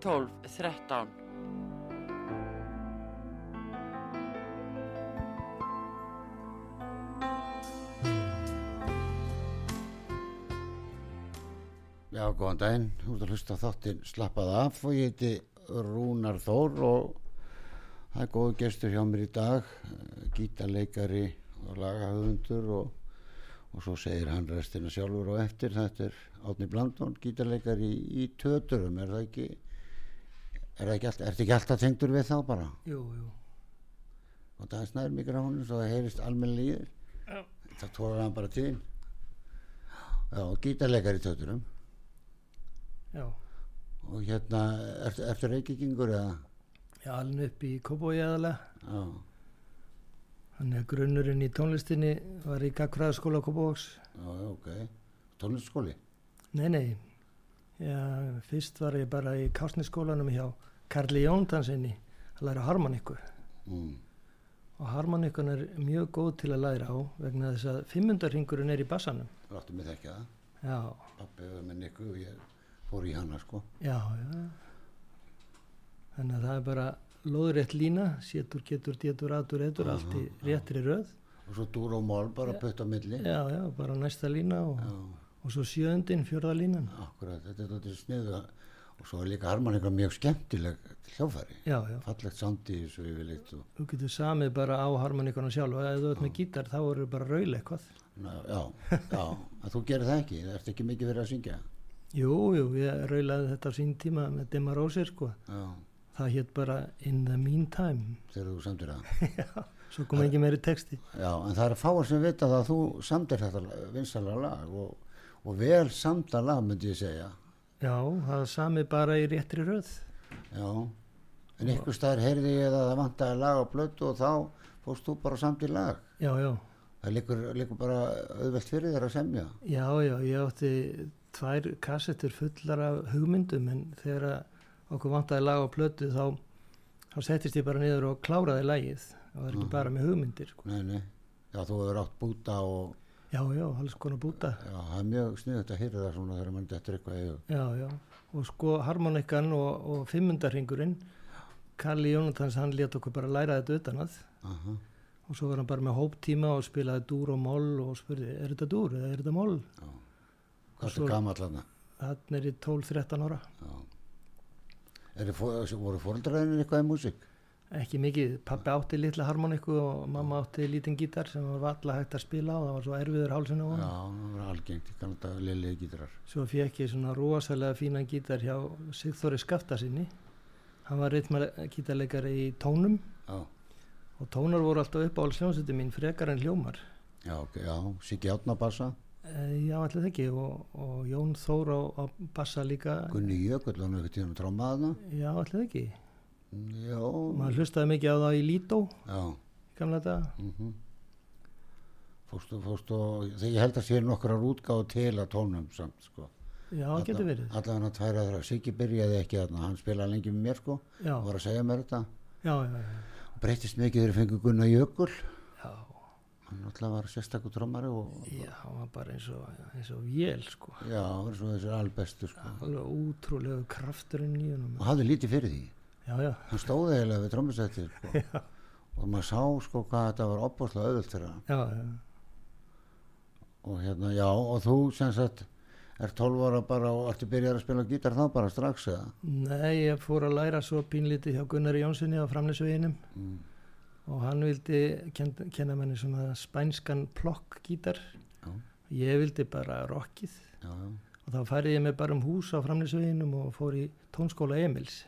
12 13 Já, góðan daginn, þú ert að hlusta þáttinn Slappað af og ég heiti Rúnar Þór og það er góðu gestur hjá mér í dag, eh, gítarleikari og lagahöfundur og, og svo segir hann restina sjálfur og eftir, þetta er Átni Blandón, gítarleikari í, í töturum, er það ekki, er er þetta ekki alltaf tengdur við þá bara? Jú, jú. Og það er snæður mikrofónu svo það heyrist almennilega í þér, Já. það tóra hann bara til. Já, gítarleikari í töturum. Já. og hérna, ertu, ertu reykingur eða? Er alveg upp í Kópói aðalega. Já, Þannig að grunnurinn í tónlistinni var í Gagfræðaskóla Kópóks. já, já, ok. Tónlistskóli? Nei, nei. Já, fyrst var ég bara í Kásniskólanum hjá Karli Jóntansinni að læra harmoníku. Mm. Og harmoníkun er mjög góð til að læra á vegna þess að fimmundarhingurinn er í bassanum. Láttu mig þekka það. Já, Pappi var með Niku og ég fór í hana, sko. já, já. Þannig að það er bara lóðrétt lína, sétur, getur, getur, atur, etur, allt í réttri röð. Og svo dúr og mál, bara putt á milli. Já, já, bara næsta lína og, og svo sjöndin, fjörða línan. akkurat, þetta er þetta sniðu. Og svo er líka harmonika mjög skemmtileg hljófæri. Já, já. Fallegt sandi þessu yfirleitt og, Þú getur samið bara á harmoníkona sjálf og ef þú ert með gítar þá eru bara raul eitthvað. na, já, já, að þú gerir það ekki, það ert ekki mikið fyrir að syngja. Jú, jú, ég raulaði þetta á sín tíma með Dimma Rósir sko. Já, Það hétt bara In the Meantime. þegar þú samtir það. Svo kom ekki meiri texti. Já, en það er fáar sem vita það að þú samtir þetta vinsalega lag og, og vel samta lag myndi ég segja. Já, það er samið bara í réttri röð. Já, en ykkur staðar heyrði ég að það vantaði lag á blötu og þá fórst þú bara samt í lag. Já, já, Það liggur, liggur bara auðvelt fyrir þér að semja. já, já, ég átti tvær kassettur fullar af hugmyndum en þegar okkur vantaði lag á plötu þá, þá settist ég bara niður og kláraði lagið. Það var ekki bara með hugmyndir sko. Nei, nei, já, þú hefur átt búta og Já, já, alls konar búta. já, það er mjög sniðut að hýrða það svona þegar mann dettur eitthvað hug. Já, já, og sko harmonikan og, og fimmundarhingurinn Kalli Jónatans hann let okkur bara læra þetta utan að Aha, og svo var hann bara með hóptíma og spilaði dúr og moll og spurði, er þetta dúr eða er þetta moll? já. Hvað er gamall þarna? Þannig er ég 12-13 ára Já. Er voru fóreldraðinir eitthvað í músík? Ekki mikið, pappi átti litla harmoniku og mamma átti lítinn gítar sem var valla hægt að spila og það var svo erfiður hálsinn á Já, það var algengt, kannan þetta lillið gítrar. svo fekk ég svona rosalega fínan gítar hjá Sigþóri Skafta sinni hann var reytmar gítarleikari í tónum. Já, og tónar voru alltaf upp á alls hljómsveitin mín frekar en hljómar. Já, ok, já, Siggi Átnabassa, e, já allir ekki. Og, og Jón Þór á, á bassa líka. Gunni Jökull, hann hefur tíðan trómaðna. já allir ekki Já, maður hlustaði mikið á það í Lító já, í gamla daga. Mhm. Fórstu, fórstu, þegar ég held að sé nokkrar útgáðu til að tónum samt, sko. já það getur verið. Allavega hann tværa þeirra, Siggi byrjaði ekki þarna, hann spilaði lengi með mér, sko, já, og var að segja mér þetta. já, já, já, Breytist mikið þegar ég fengi Gunnar Jökull, já, hann alltaf var sérstakur trómari og, já hann var bara eins og, eins og vél sko. Já, hann var svo þessi albestu, sko. alveg útrúlega krafturinn í honum. Og hafði lítið fyrir því. Já, Hann stóði eiginlega við trómmusættið, sko. og maður sá, sko, hvað þetta var opbúrslega auðvöld fyrir hann. og hérna, já, og þú sem sagt er 12 ára bara og ertu byrjar að spila gítar þá bara strax eða? nei, ég fór að læra svo pínlítið hjá Gunnari Jónssoni á framleysveginum Mm. og hann vildi ken, kenna manni svona spænskan plokk gítar Já, ég vildi bara rockið. Já, já, og þá færði ég mig bara um hús á framleysveginum og fór í tónskóla Emils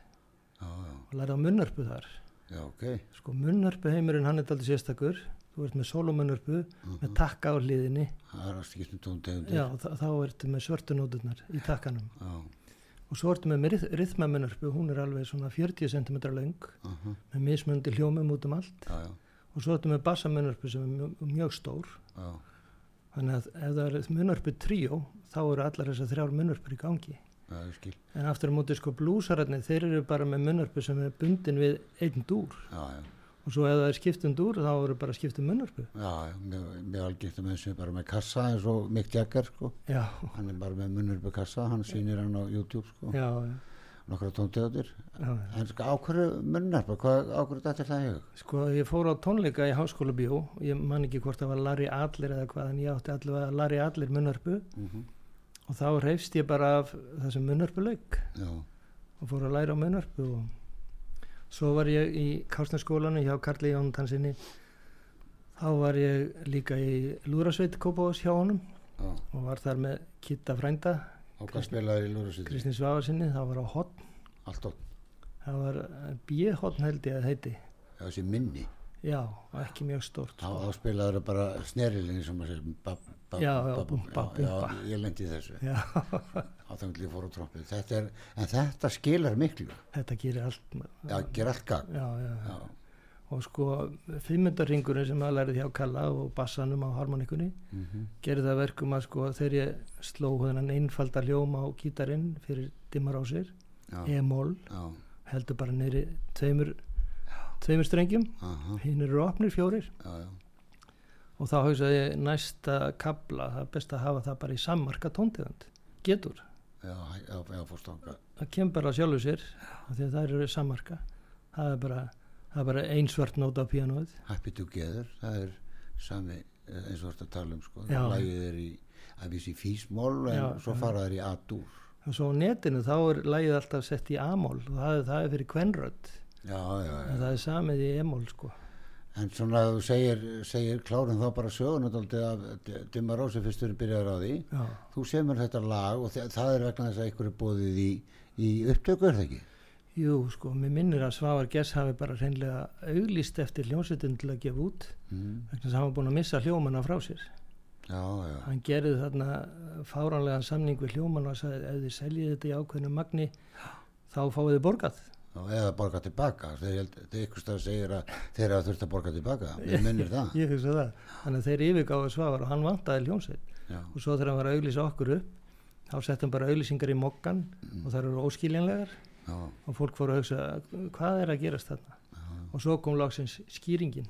og lærði á munnörpu þar. Já, ok, sko munnörpu heimurinn hann er aldrei sérstakur. Þú ert með solomunnörpu með takka á hliðinni. Já, þá, ertu með svörtunóturnar í takkanum. Já, og svo ertu með rithmamunarpu, hún er alveg svona 40 cm lang uh -huh. með mismundi hljómum út um allt. Já, já, og svo ertu með bassamunarpu sem er mjög, mjög stór. Já, þannig að ef það er munarpu tríó þá eru allar þessar þrjár munarpur í gangi en aftur á móti sko blúsararnir þeir eru bara með munarpu sem er bundin við einn dúr. Já, já, og svo ef það er skiptum dúr þá eru bara skiptum munarpu já, mjög, menn sem er bara með kassa eins og Mick Jagger sko. Já, hann er bara með munnur upp kassa, hann sýnir hann á YouTube sko, tóntegundir. Já. en sko ákvörðu munnur hvað ákvörðu þetta er það ég Sko ég fór á tónleika í háskóla bjó ég man ekki hvort það var Larry Adler eða hvað en ég átti allavega Larry Adler munnarpu mm -hmm. Og þá reyfst ég bara af þessum já, og fór að læra á munnarpu og svo var ég í Kásnarskólanu hjá Karli Jón Tansinni þá var ég líka í Lúrasveit Kópavós hjá honum já, og var þar með Kitta Frænda Kristins Vafarsinni, það var á hotn það var B-hotn held ég að heiti. Já, þessi minni. Já, ekki mjög stórt þá, sko. þá spilaði það bara snerilinni sem að segja bab, Já, já, bab, búmba, já, ég lendi þessu. Á ég fór þetta er, en þetta skilar miklu. Þetta gerir allt já, ger allt og sko fimmöndarringurinn sem að lærið hjá Kalla og bassanum á harmonikunni mm -hmm. gerði það verkum að sko þegar ég sló þennan einfalda hljóm á gítarinn fyrir dimmar á sér já, e-mól, heldur bara neyri tveimur, tveimur strengjum. Hinn eru opnir fjórir. Já, já, og þá hugsaði ég næsta kabla, það er best að hafa það bara í sammarka tóntegund, getur. Já, já, já, fórst ánga það kemur bara sjálfur sér því að það eru sammarka. Það er bara, það er bara ein svart nóta á píanóið. Happy Together, það er sami eh, eins og þetta tala um sko. Já. lagið er í, að vísi físmól en svo já. fara þær í A-dúr. Og svo á netinu þá er lægið alltaf sett í A-mól. Og það er, það er fyrir kvenrödd. Það er samið í E-mól sko en svona að þú segir, segir klárin þá bara sögun af Dimma Rósi fyrsturinn byrjar á því. Já, þú semur þetta lag og þa- það er vegna þess að ykkur er bóðið í, í upptöku er það ekki? jú sko, mér minnir að Svavar Gess hafi bara hreinlega auglýst eftir hljómsveitin til að gefa út Mm. vegna þess að hann var búin að missa hljómana frá sér. Já, já, hann gerði þarna fáránlegan samning við hljóman og sagði ef þið seljið þetta í ákveðinu magni þá fáið þið borgað eða borga tilbaka. Þeir, þeir ykkur stað segir að þeir hafa þurft að borga tilbaka. Mér minnir það. Ég hugsa það, þannig að þeir yfirgáðu Svavar og hann vantaði hljómsveit. Já, og svo þegar hann var að auglýsa okkur upp þá sett hann bara auglýsingar í mokkan og þær eru óskiljanlegar. Já, og fólk fór að hugsa hvað er að gerast þarna? Og svo kom lagsins skýringin.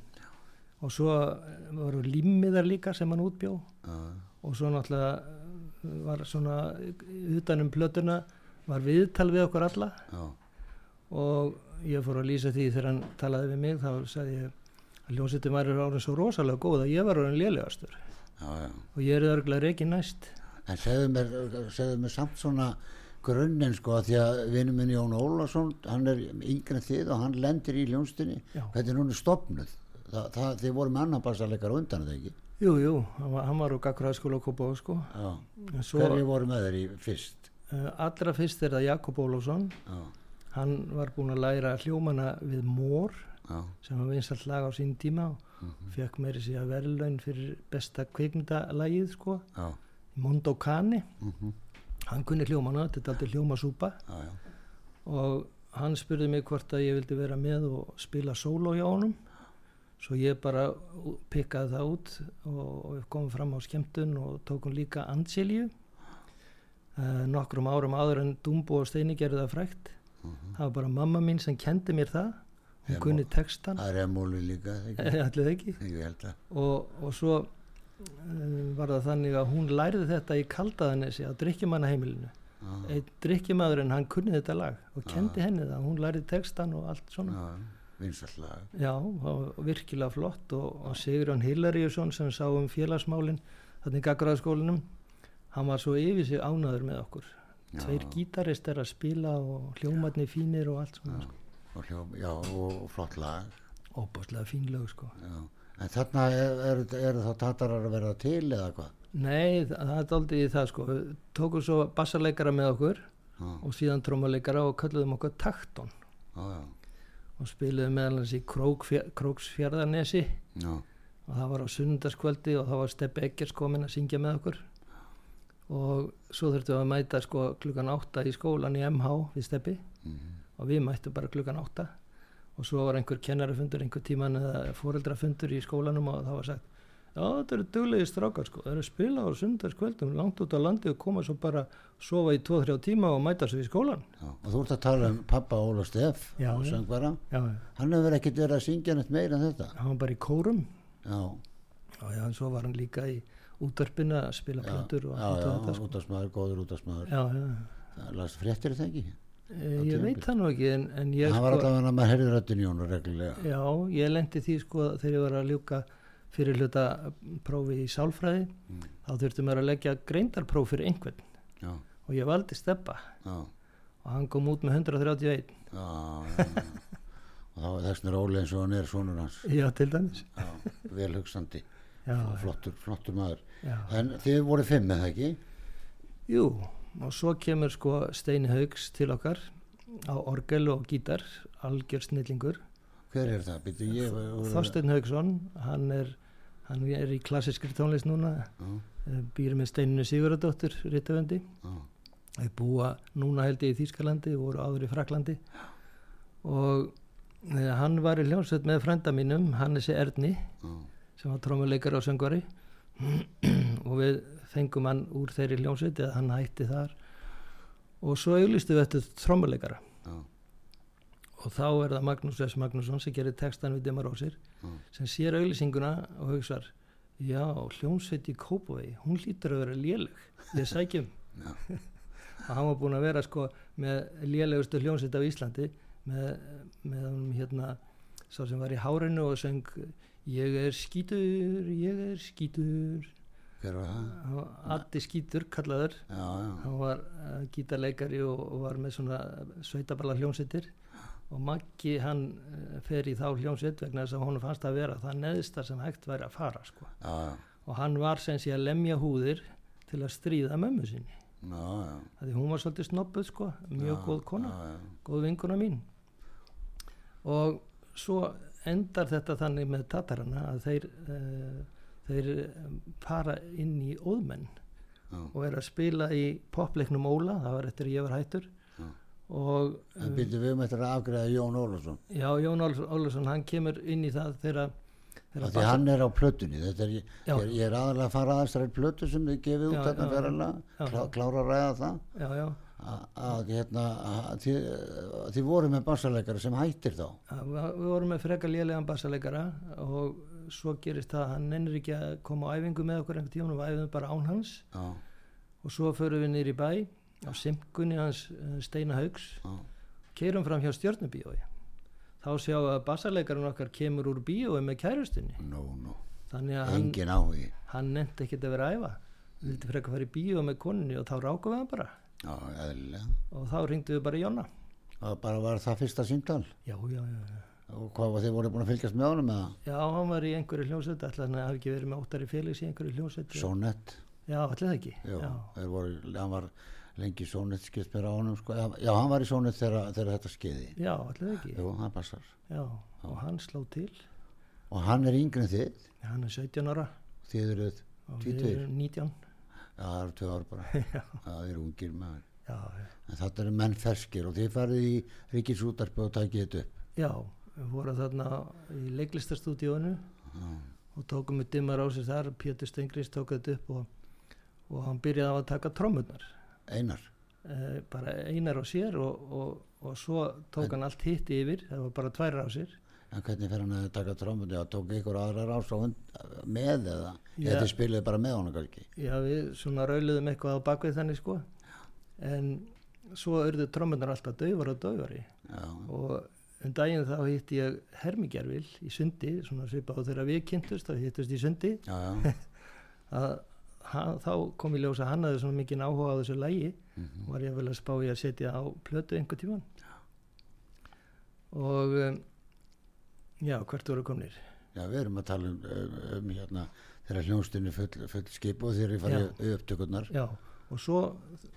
Og svo eh, voru limmiðar líka sem hann útbjó. Já, og svo náttúrulega eh, var svona utanum plötuna var viðtal við okkur alla. Já, og ég fór að lýsa því þegar hann talaði við mig þá sagði ég að hljómsveitin var orðin svo rosalega góð að ég var orðin lélegastur og ég er örgulega reiki næst En segðu mér, segðu mér samt svona grunninn sko að því að vinur minn Jón Ólafsson, hann er yngre en þið og hann lendir í ljónstinni, hún er stopnuð? Þa, það, þið voru með annan bassarleikar undan þetta ekki? Jú, jú, hann var, úr Gagfræðaskóla og Kópá sko. Hverju voru með þeir í fyrst? uh, allra fyrst er það Jakob Ólafsson Já, hann var búinn að læra hljómana við Mór já, sem var vinsalt lag á sín tíma og Mhm. fekk meiri sig að verðlaun fyrir besta kvikmyndalagið sko, já, Mondo Kani mhm, hann kunni hljómana, þetta er aldrei hljómasúpa. Já, og hann spurði mig hvort að ég vildi vera með og spila sóló hjá honum. Svo ég bara pikkaði það út og, og komum fram á skemmtun og tókum líka Angelíu. Uh, nokkrum árum áður en Dumbo og Steini gerði það frækt mhm. það var bara mamma mín sem kendi mér það. Hún Em- kunni textan Það er emóli líka, ekki? allir ekki. Og, og svo uh, var það þannig að hún lærði þetta í kaldaðanesi á drikkjumannaheimilinu já, einn drikkjumadurinn hann kunni þetta lag og kendi henni það, hún lærði textan og allt svona. Vinsallag, Já, virkilega flott. Og, og Sigurjón Hilariusson sem sá um félagsmálin þannig gaggræðaskólinum hann var svo yfir sig ánaður með okkur. Tveir gítarist er að spila og hljómatni fínir og allt svona já, og, hljó, já, og flott lag, óbúslega fín lög sko. En þarna eru er, er þá tatarar að vera til eða hvað? Nei, það, það er aldrei í það sko. Tókum svo bassarleikara með okkur Já, og síðan trómuleikara og kölluðum okkur takton. Og spiliðum meðal Krókfjör, Króksfjörðarnesi og það var á sunnundaskvöldi og þá var Steppi Eggers komin að syngja með okkur og svo þurftum við að mæta sko klukkan átta í skólan í MH við steppi Mhm. og við mættum bara klukkan átta. Og svo var einhver kennarafundur einhver tíman eða foreldrafundur í skólanum og það var sagt já þetta eru duglegir strákar sko. Það eru spila á sundarskvöldum langt út á landi og koma svo bara sofa í 2-3 tíma og mæta svo í skólan Já, og þú ert að tala um pappa Óla Steff Já, og söngvara. Já, hann hefur ekkert verið að syngja neitt meira en þetta? Hann var bara í kórum. Já, og já, svo var hann líka í útvarpinu að spila plötur og allt þetta sko. útastmaður, góður það last fréttir þetta ekki? E, ég veit það nú ekki en, en ég hann var sko, allavega að maður heyrði röddin í honum reglulega. Já, ég lendi því sko þegar ég var að ljúka fyrir hluta prófi í sálfræði Mm. þá þurfti maður að leggja greindarpróf fyrir einhvern. Já, og ég valdi steppa já, og hann kom út með 131 já, og þá er þessnir Óli eins og hann er sonur hans. Já, til dæmis. Já, vel hugsandi já, flottur, flottur maður. Já. en þið voru fimm eða ekki? Jú, og svo kemur sko Steini Haugs til okkar á orgel og gítar algjör snillingur. Hver er það? Ég, Þorstein Haugsson hann er, hann er í klassiskri tónlist núna. Eh, býr með Steininu Sigurðardóttur Rittavöndi já, þau búa núna held ég í Þýskalandi voru áður í Fraklandi og e, hann var í hljómsveit með frænda mínum Hannesi Erni. Já, sem var trómuleikar og söngvari. Og við fengum hann úr þeirri hljómsveit eða hann hætti þar. Og svo auglistu við eftir trómuleikara. Já, og þá er það Magnús S. Magnússon sem gerir textan við Dimarósir já, sem sér auglýsinguna og hugsar já, hljómsveit í Kópavegi hún hlýtur að vera léleg. Ég sækjum. Og hann var búinn að vera sko með lélegustu hljómsveit af Íslandi með, með hann hérna sá sem var í hárinu og söng ég er skítur, ég er skítur. Hver var það? Addi skítur kallaður. Já, já, hann var uh, gítarleikari og, og var með svona sveitaballa hljómsveitir. Og Maggi hann uh, fer í þá hljómsveit vegna þess að hún fannst að vera það neðsta sem hægt væri að fara sko. já, já, og hann var sem sé að lemja húðir til að stríða mömmu sinni. Því hún var svolítið snobbuð sko, mjög góð kona. góð vinkona mín. Og svo endar þetta þannig með tatarana að þeir uh, þeir fara inn í óðmenn Já. og er að spila í popleiknum Óla, það var eftir að ég var hættur Já. og en býttu við um eftir að afgreða Jón Ólafsson já, Jón Ól- Ólafsson hann kemur inn í það þegar þegar Af því hann er á plötunni er, ég, ég, er, er aðalega að fara aðeins þær plötu sem þið gefið út þarna já. klá, klára að ræða það já, já, að, að, hérna, að þið, þið voru með bassaleikara sem hættir þá? Að við vorum með frekar lélegan bassaleikara og svo gerist það að hann nennir ekki að koma á æfingu með okkur einhvern tíma og við æfum bara án hans. Já, og svo förum við í bæ á simkunni hans eh, Steina Haugs. Keirum fram hjá stjörnubíói. Þá sjá að bassarleikarinn okkar kemur úr bíói með kærustinni nú, nú. Þannig að hann, hann nefndi ekkert að vera að æfa. Við vildi frekar fara í bíó með koninni og þá rákum við hann bara Já, eðlilega. Og þá ringduðu bara Jónna. Það bara var það fyrsta síntal? Já, já, já, já. Og hvað var þið voru búin að fylgjast með honum eða? Já, hann var í einhverju hljómsveit, alltaf hann hafði ekki verið með óttari félags í einhverju hljómsveit. Sónett? Já, alltaf ekki. Já, já. Voru, hann var lengi í sónett skeitt með honum, sko. Já, hann var í sónett þegar, þegar þetta skeiði. Já, alltaf ekki. Jú, það passar. Já, og hann sló til. Og hann er yngreð þið? Hann er 17 ára. Þið eruð 20? Það eru tvö ár bara. já, það eru ungir maður. já, já. En þetta eru menn ferskir og þið farið í ríkisútarpi og takið þetta upp. Já, við vorum þarna í leiklistarstúdíónu og tókum við dimmar á sér þar, Pétur Stengrins tók þetta upp og, og hann byrjaði að taka trommurnar, Einar. eh, bara einar á sér og, og, og svo tók hann allt hitt yfir, það var bara tvær á sér. En hvernig fer hann að taka trómmundi og tók ykkur aðra rás á með eða? Já. Þið spiluðu bara með honum kannski? Já, við svona rauluðum eitthvað á bakvið þannig sko, en svo urðu trommurnar alltaf daufar og daufari Já, og um daginn þá hitti ég Hermigervil í sundi, svona svipað og þegar við kynntust, þá hittust í sundi já, að hann, þá kom í ljós að hann hafði svona mikið áhuga á þessu lægi Mhm. var ég vel að spá ég að setja á plötu einhver tíman og um, já, hvert voru komnir? Já, við erum að tala um, um, um hérna þegar hljónstunni full, full skip og þeir eru farið upptökurnar. já, og svo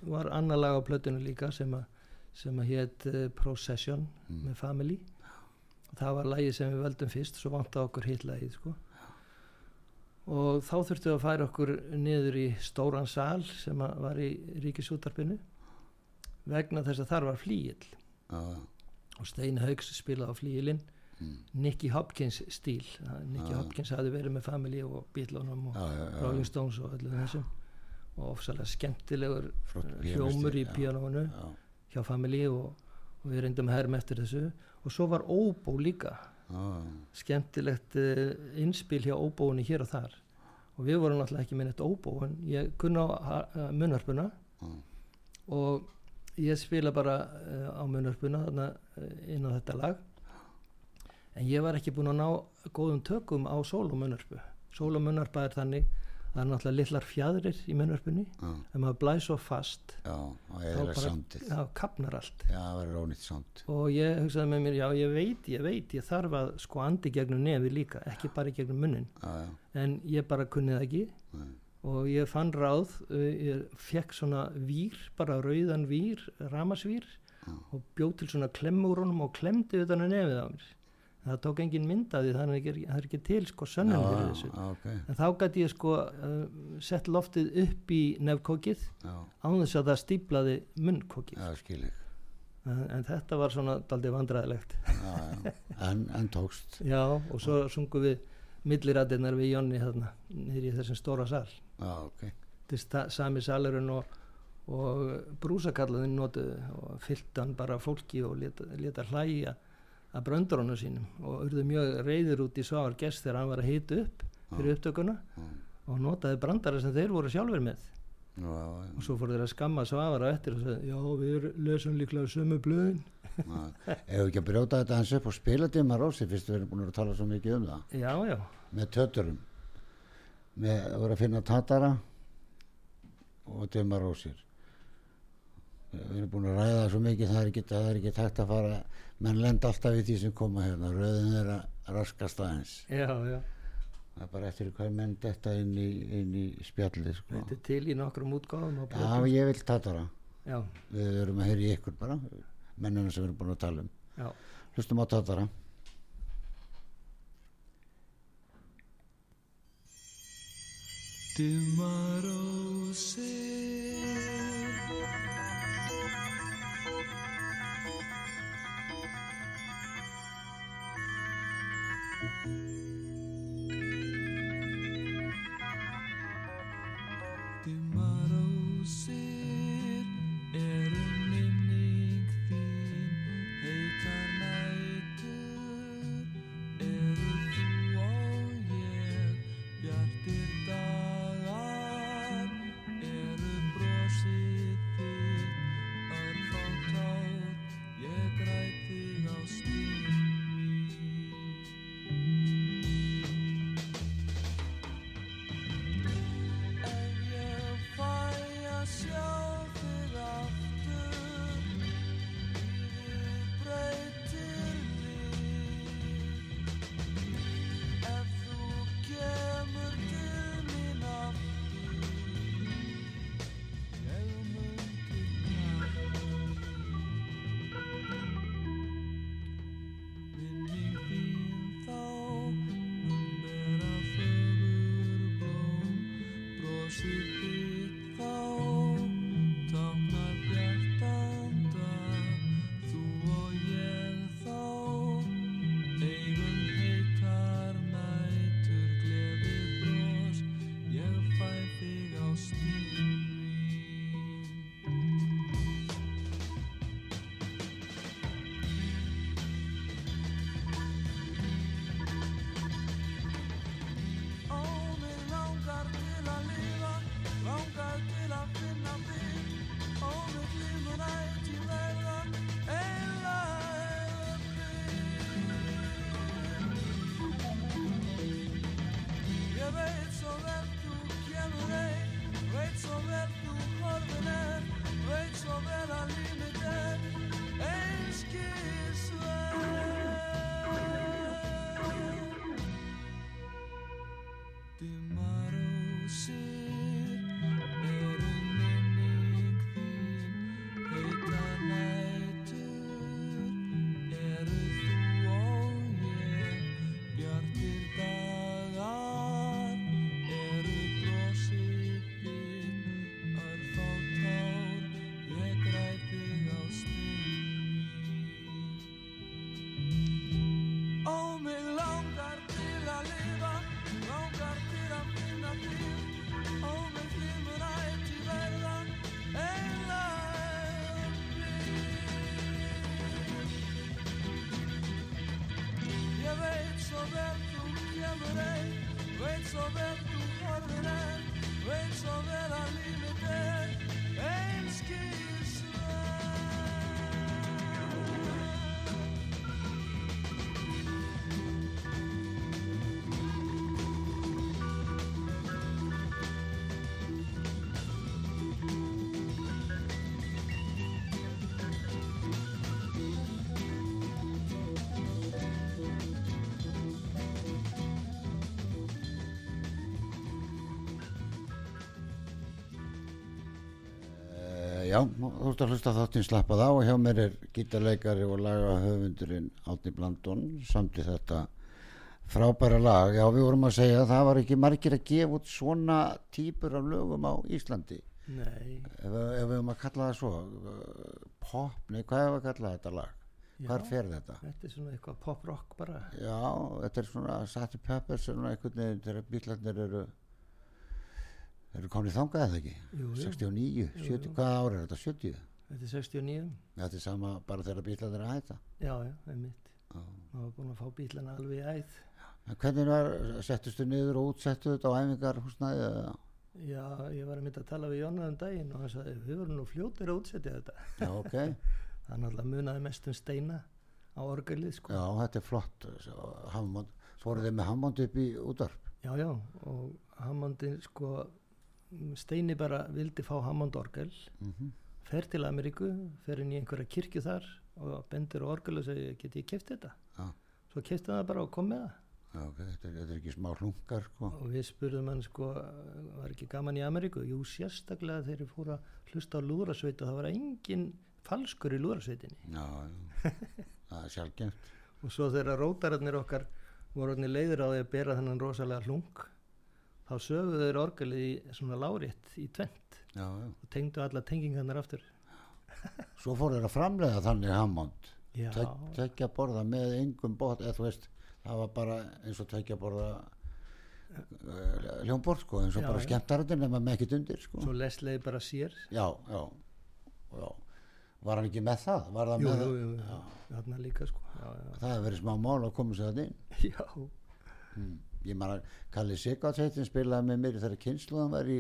var annar lag á plötunni líka sem að hétt uh, Procession með Family. Og það var lagið sem við veldum fyrst svo vant okkur hitt lagið sko. Og þá þurftum við að færa okkur niður í stóran sal sem var í ríkisútarpinu vegna þess að þar var flíil já, og Stein Haugs spilaði á flíilinn mm, Nicky Hopkins stíl. Nicky Já. Hopkins hafði verið með Family og Beatlunum og já, Rolling Stones og öllu þessum og ofsalega skemmtilegur eh, hljómur í já, hjá Family og, og við reyndum að herma eftir þessu. Og svo var óbó líka. Skemmtilegt uh, innspil hjá óbóinu hér og þar. Og við vorum náttúrulega ekki með neitt óbó en ég kunna á munnarpuna já, og ég spila bara uh, á uh, inn á þetta lag en ég var ekki búinn að ná góðum tökum á sólumunarpu sólumunarpa er þannig það er náttúrulega litlar fjadrir í munnarpunni já, ef maður blæs svo fast já, og þá bara kapnar allt. Já, það verður ónýtt samt og ég hugsaði með mér, já ég veit, ég veit ég þarf að sko andi gegnum nefi líka ekki bara gegnum munnin. Já, en ég bara kunni það ekki. Nei. og ég fann ráð uh, ég fekk svona vír bara rauðan vír, ramasvír og bjóð til svona klemmúrunum og klemdi utan að nefið á mér. en það tók engin mynd af því þannig að það er ekki til sko sönnum já, fyrir þessu. já, ok. En þá gæti ég sko uh, sett loftið upp í nefkókið já, án þess að það stíplaði munnkókið já, en, en þetta var svona já, já, en, en tókst. Já og svo sungum við millirættirnar við Jonni þarna niður í þessum stóra sal. Já, ok. Til sta- sami salurinn og, og brúsakallarinn notuðu og fyllt hann bara fólki og leta, leta hlæja að bröndurunum sínum og urðu mjög reyður út í svavar gest þegar hann var að hita upp fyrir upptökuna já, og notaði brandara sem þeir voru sjálfur með. Já, já, og svo fóru þeir að skamma svavar á eftir og sagði já við lesum líklega sömu blöðin. Já. ef við ekki að brjóta þetta hans upp og spila Dimma Rósi fyrst við erum búin að tala svo mikið um það? Já já. Með töturum. Með að vera að finna tatara og Dimma Rósir við erum búin að ræða það svo mikið það er ekki, það er ekki takt að fara menn lenda alltaf í því sem koma hérna. Röðin er að raskast aðeins. Já já. Það er bara eftir hvað menn detta inn í, inn í spjallið sko. þetta er til í nokkrum útgáðum já ég vil tatara já. Við erum að heyra í ykkur bara mennina sem við erum búin að tala um. Já. Hlustum á tatara. Dimmarósir veit Já, þú ert að hlusta þáttinn slappað á og hjá mér er gítarleikari og lagahöfundurinn Átni Blandón samt í þetta frábæra lag. Já, við vorum að segja að það var ekki margir að gefa út svona típur af lögum á Íslandi. Nei, Ef, ef við höfum að kalla það svo, pop, nei, hvað hefur að kalla þetta lag? Hvar Já. fer þetta? þetta er svona eitthvað pop-rock bara. Já, þetta er svona Sati Peppers, svona einhvern veginn þegar bílarnir eru eru komnið þangað eða ekki? Jú, jú. 69, 70, hvaða ára er þetta? 70? Þetta er 69. Þetta er sama bara þegar bílarnir er að hætta. Já, já, einmitt. Já. Maður var búin að fá bílana alveg í æð. En hvernig var, settustu niður og útsettu þetta á æfingar húsnaði? Já, ég var að mynda að tala við Jónar um daginn og hann sagði, við vorum nú fljótir að útsetja þetta. Já, ok. Það náttúrulega munaði mest um steina á orgelið, sko. Já, þetta er flott. Fóruð þið með Hammond upp í útvarp? Já, já, og Hammondin, sko, Steini bara vildi fá Hammond orgel, Mm fer til Ameríku, fer inn í einhverja kirkju þar og bendir orgel og segir, get ég keft þetta? Já. Svo kefti það bara og kom með það. Já, ok, þetta er, þetta er ekki smá hlungar, sko. Og við spurðum hann, sko, var ekki gaman í Ameríku? Jú, sérstaklega þegar ég fór að hlusta á lúðrasveit og það var engin falskur í lúðrasveitinni. Já, það er sjálfgeft. Og svo þegar rótararnir okkar voru leiður á því að bera þennan rosalega hlung, þá sögðu þeir orgelið í svona lárétt í tvent Já, já. og tengdu alla tengingarnar aftur. Svo fóruð þeir að framlega þannig Hammond. Já, Tvekja borða með engum bótt, eða þú veist, það var bara eins og tvekja borða uh, hljómbort, sko, eins og Já, bara já. skemmtaröndin nema með ekkert undir, sko. svo lesleiði bara sér. Já, já, já. Var hann ekki með það? Var það Jú, með jú, það? jú, þarna líka, sko. Það hefur verið smá mál að koma sér það inn. já, Mm. Ég man að Kalli Sigvardsveitin spilaði með mér þegar kynsluðan var í,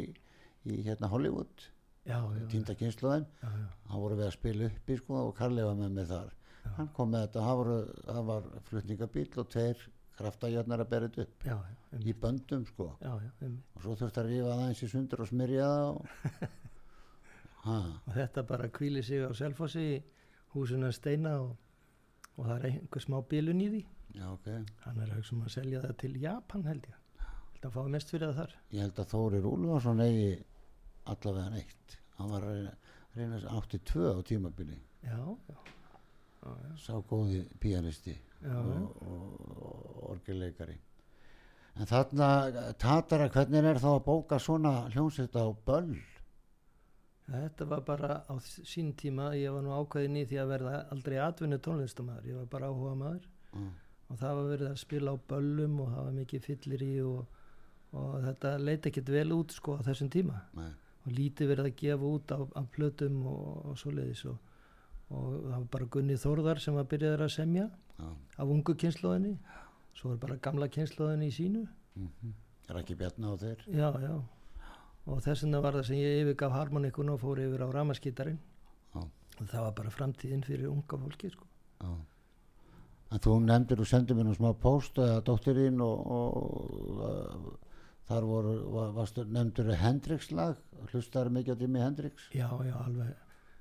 í hérna Hollywood, já, já, týnda kynsluðan. já, já, Hann voru við að spila uppi sko og Kalli var með mér þar. Hann kom með þetta, það, voru, það var flutningabíl og tveir kraftagjarnar að bera þetta upp já, já, í böndum sko. já, já. Og svo þurfti að rífa það eins í sundur og smyrja það og... og þetta bara kvíli sig á Selfossi í húsinu að steina og, og það er einhver smá bilun í því já, ok. hann er að hugsa um að selja það til Japan held ég held að fá mest fyrir það þar Ég held að Þórir Úlfarsson eigi allavega neitt. Hann var að reyna, reyna að átti tvö á tímabili. já, já, já, Sá góði píanisti. já, og, og, og orgelleikari en þarna Tatara, hvernig er þá að bóka svona hljómsveit á böll þetta var bara á sín tíma ég var nú ákveðin í því að verða aldrei atvinnu tónlistamæður, ég var bara áhuga maður Mm. Og það var verið að spila á böllum og það var mikið fyllir í og, og þetta leiti ekkert vel út sko á þessum tíma. Nei, og lítið verið að gefa út af, af plötum og, og svoleiðis og, og það var bara Gunni Þórðar sem var byrjaður að semja já, af ungu kynnslóðinni svo er bara gamla kynnslóðinni í sínu. Mm er ekki bjarna á þeir já, já. Og þess vegna var það sem ég yfirgaf harmonikun og fór yfir á ramaskítarinn Já. og það var bara framtíðin fyrir unga fólki sko. já. En þú nefndir og sendir mér nú smá post eða dóttirinn og, og uh, þar voru var, varstu, nefndur Hendrix lag? Hlustaður mikið á Jimi Hendrix? Já, já, alveg.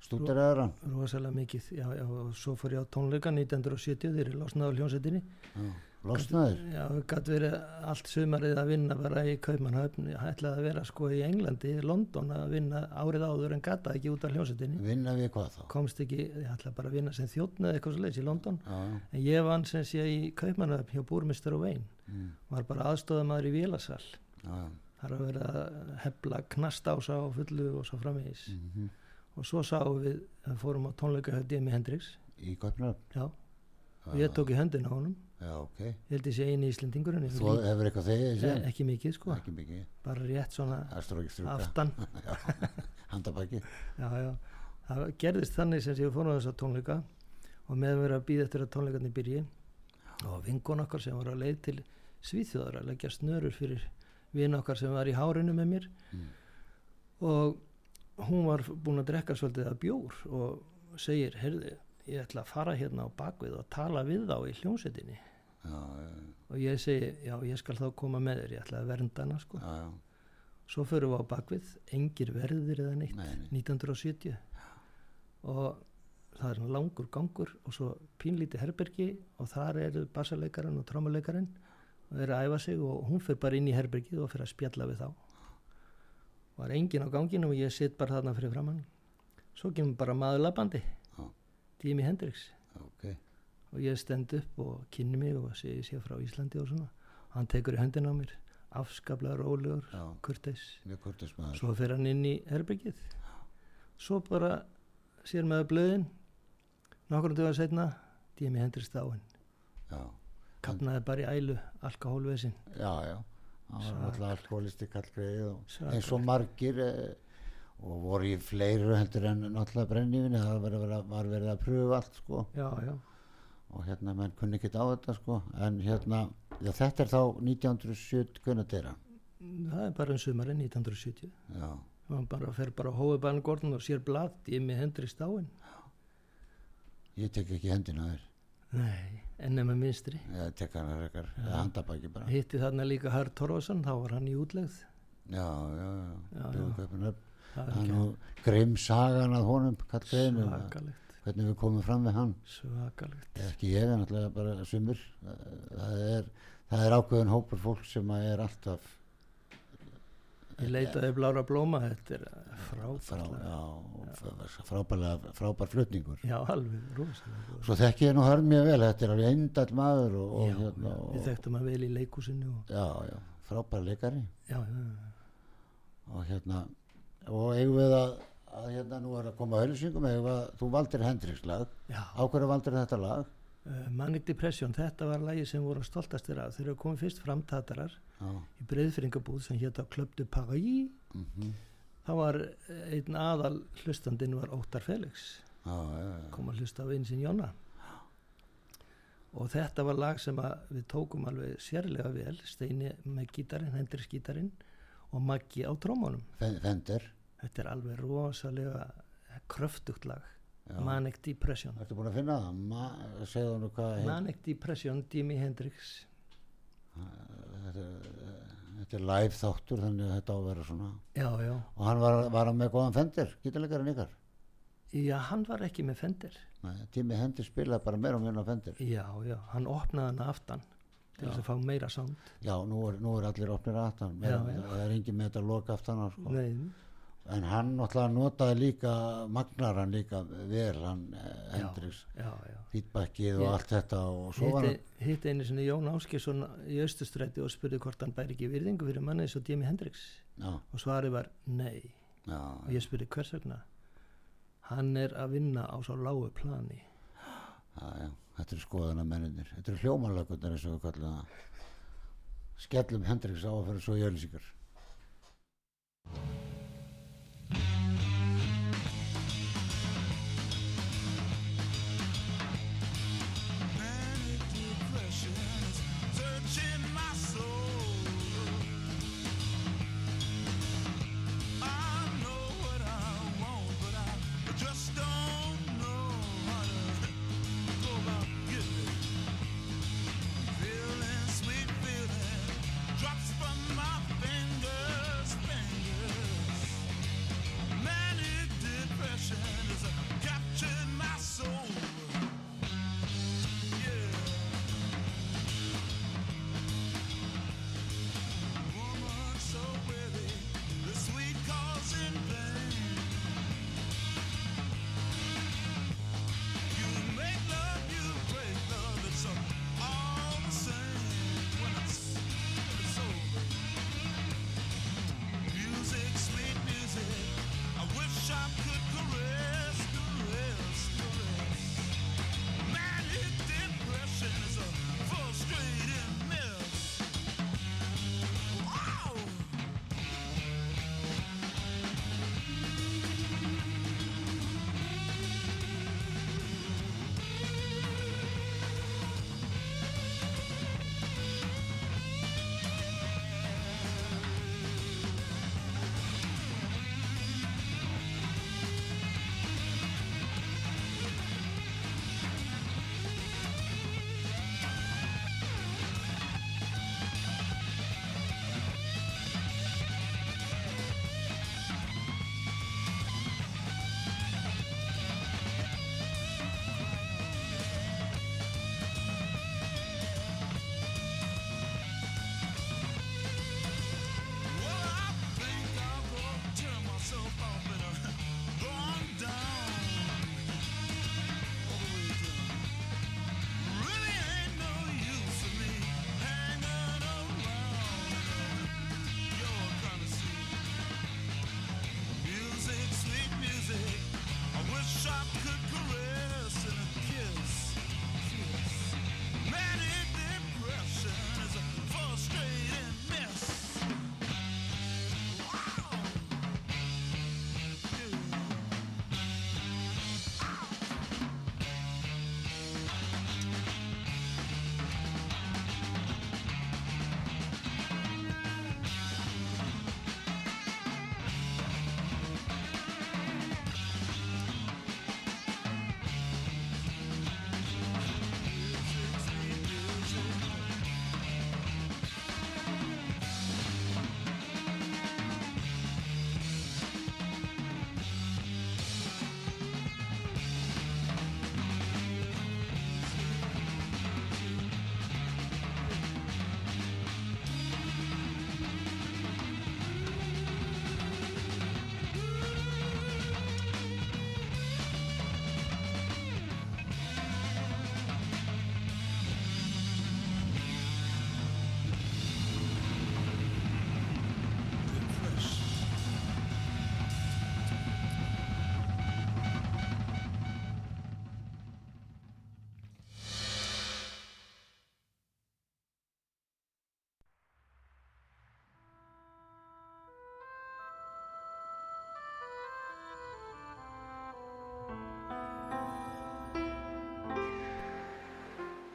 Stúderaður hann rosalega mikið já, já, og svo fór ég á tónleika 1970 þegar ég losnaði á hljónsettinni já. Losnaður Já, gæti verið allt sumarið að vinna bara í Kaupmannhöfn, ég ætlaði að vera sko í Englandi, London að vinna árið áður en gata ekki út af hljómsettinni vinna við hvað þá? Komst ekki, ég ætlaði bara að vinna sem þjóttn eða eitthvað svo leiðis í London. Já, en ég vann sem sé í Kaupmannhöfn hjá Búrmistur og Vein, mm, var bara aðstofamaður í Vélasal. Þar að vera að hefla knastása á fullu og svo framvegis. Mm og svo sáum við, fórum á tónleika já ok. Ég held ég sé eini íslendingurinn Þú hefur eitthvað þegið Eh, síðan? ekki mikið sko, Ekki mikið, bara rétt svona aftan. Handabæki já, já. það gerðist þannig sem ég fór á þessa tónleika og meðan verið að býða eftir að tónleikarnir byrji. Og vinkon okkar sem var á leið til Svíþjóðar að leggja snörur fyrir vinn okkar sem var í hárinu með mér. Og hún var búin að drekka svolítið að bjór og segir, heyrðu, ég ætla að fara hérna á bakvið og tala við þá í hljómsveitinni já, já, og ég segi, já, ég skal þá koma með þér, ég ætla að vernda hana sko. já, já, Svo förum við á bakvið, engir verðir eða neitt, Nei, nei. 1970 og það er langur gangur og svo pínlíti herbergi og þar eru bassarleikarinn og trámuleikarinn og eru að æfa sig og hún fyrir bara inn í herbergið og fyrir að spjalla við þá. Var engin á ganginu og ég sitt bara þarna fyrir framann. Svo kemur bara maður labandi, Já. Jimi Hendrix. Ok, og ég stend upp og kynni mig og segi sér frá Íslandi og svona. Hann tekur í höndin á mér, afskaplega rólegur, kurteis. Svo fer hann inn í herbyggið svo bara sér með blöðin. Nokkur dögum setna Dimi Hendrix dáin já, kapnaði bara í ælu alkohólvesin já, já. Hann var alltaf alkoholisti kallgreið eins og margir eh, og voru í fleiru heldur en náttúrulega brennivinni það var verið, að- var verið að pröfa allt sko. Já, já, og hérna menn kunni ekki á þetta sko. En hérna, já þetta er þá 1970 kunna þeirra það er bara um sumarinn 1970 já, hann bara fer bara á hófubanningordun og sér blad Dimi Hendrix dáin ég tek ekki hendina þér. Nei, en nema minstri ég tek hana rekar, eða handabæki bara. Hitti þarna líka Harr Torfason þá var hann í útlegð. Já, já, já, Já, já. Grimm sagan að honum hvernig við komum fram við hann. Svakalegt. Ekki ég en alltaf bara sumur það er, það er ákveðin hópur fólk sem er alltaf ég leitaði blára blóma þetta er frá, frábært já, frábærlega frábær flutningur. Já, alveg rosalega svo þekki ég nú hörn mjög vel þetta er alveg eindall maður og, og já, hérna já, við og, þekktum að vel í leikúsinu og, já, já, frábær leikari. Já, já, já. og hérna og eigum við að, að hérna nú er að koma við að þú valdir Hendriks lag. Á hverju valdir þetta lag? Uh, Manic Depression, þetta var lagi sem voru stoltastir af. Þegar komum fyrst framtatarar já, í breyðfyringabúð sem Club de Paris. Mm þá var eh, einn aðal hlustandinn var Óttar Felix. Já, já, já, kom að hlusta á einsinn Jóna. Og þetta var lag sem við tókum alveg sérlega vel. Steini með gítarinn, Hendrix gítarinn og Maggi á trómunum Fen- Fender þetta er alveg rosalega kröftugt lag. Já. Manic Depression. Ertu búin að finna það? Ma, Manic Depression, Jimi Hendrix. Þetta, þetta er live þáttur þannig að þetta á að vera svona. Já, já, og hann var, var hann með góðan Fender? Gítarleikarinn ykkar? Já, hann var ekki með Fender. Nei, tími Hendur spilaði bara meira og meira á Fender. Já, já, hann opnaði hann aftan til þess að fá meira sound. já, nú er, nú er allir opnir aftan. Það er engin með þetta loka aftan sko. Nei, en hann náttúrulega notaði líka magnar hann líka vel hann eh, Hendriks feedbackið og allt þetta og svo var Hitti, hitti einu sinni Jón Áskjesson í Östustræti og spurði hvort hann bæri ekki virðingu fyrir manni eins og Jimi Hendrix. Hann já, og svarið var nei. Já, og ég spurði hvers vegna? Hann er að vinna á svo lágu plani. Já, þetta eru skoðana menninir þetta eru hljómanlökunar eins og við kallum það. Skellum Hendriks á að fyrir svo jölusíkar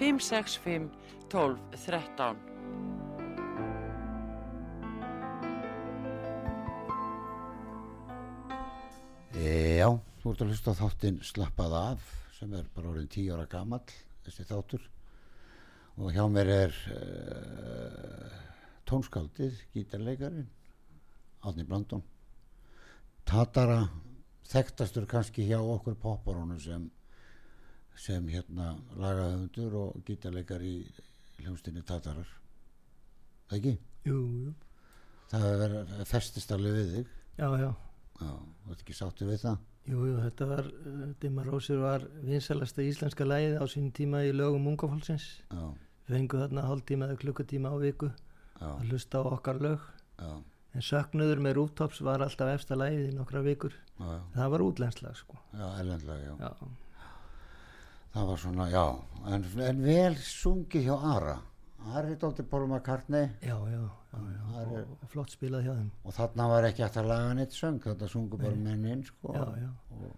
565 12 13. Já, þú ert að hlusta á þáttinn Slappað af sem er bara orðin tíu ára gamall þessi þáttur og hjá mér er uh, tónskáldið, gítarleikarin Átni Blandón Tatara þekktastur kannski hjá okkur popparónu sem sem hérna lagahöfundur og gítarleikar í hljómsdynni Tatarar ekki? Jú, jú, Það er verið festist alveg við þig já, já. Já, þú ert ekki sáttu við það? Jú, jú, þetta var, uh, Dimma Rósir var vinsalasta íslenska lægið á sín tíma í lögum ungafólksins. Já, Við fengum þarna hálftíma eða klukkutíma á viku já, að hlusta á okkar lög. já, En söknuður með rúftops var alltaf efsta lægið í nokkra vikur. já, já, Það var útlenslag, sko. já, erlendlega, já. Það var svona, já, en, en vel sungið hjá Ara. Ari Dóttir McCartney já, já, já, já. Er- Og, flott spilað hjá þeim. og þarna var ekki hægt að laga neitt söng, þetta sungu bara mennin, sko, Já, já. og,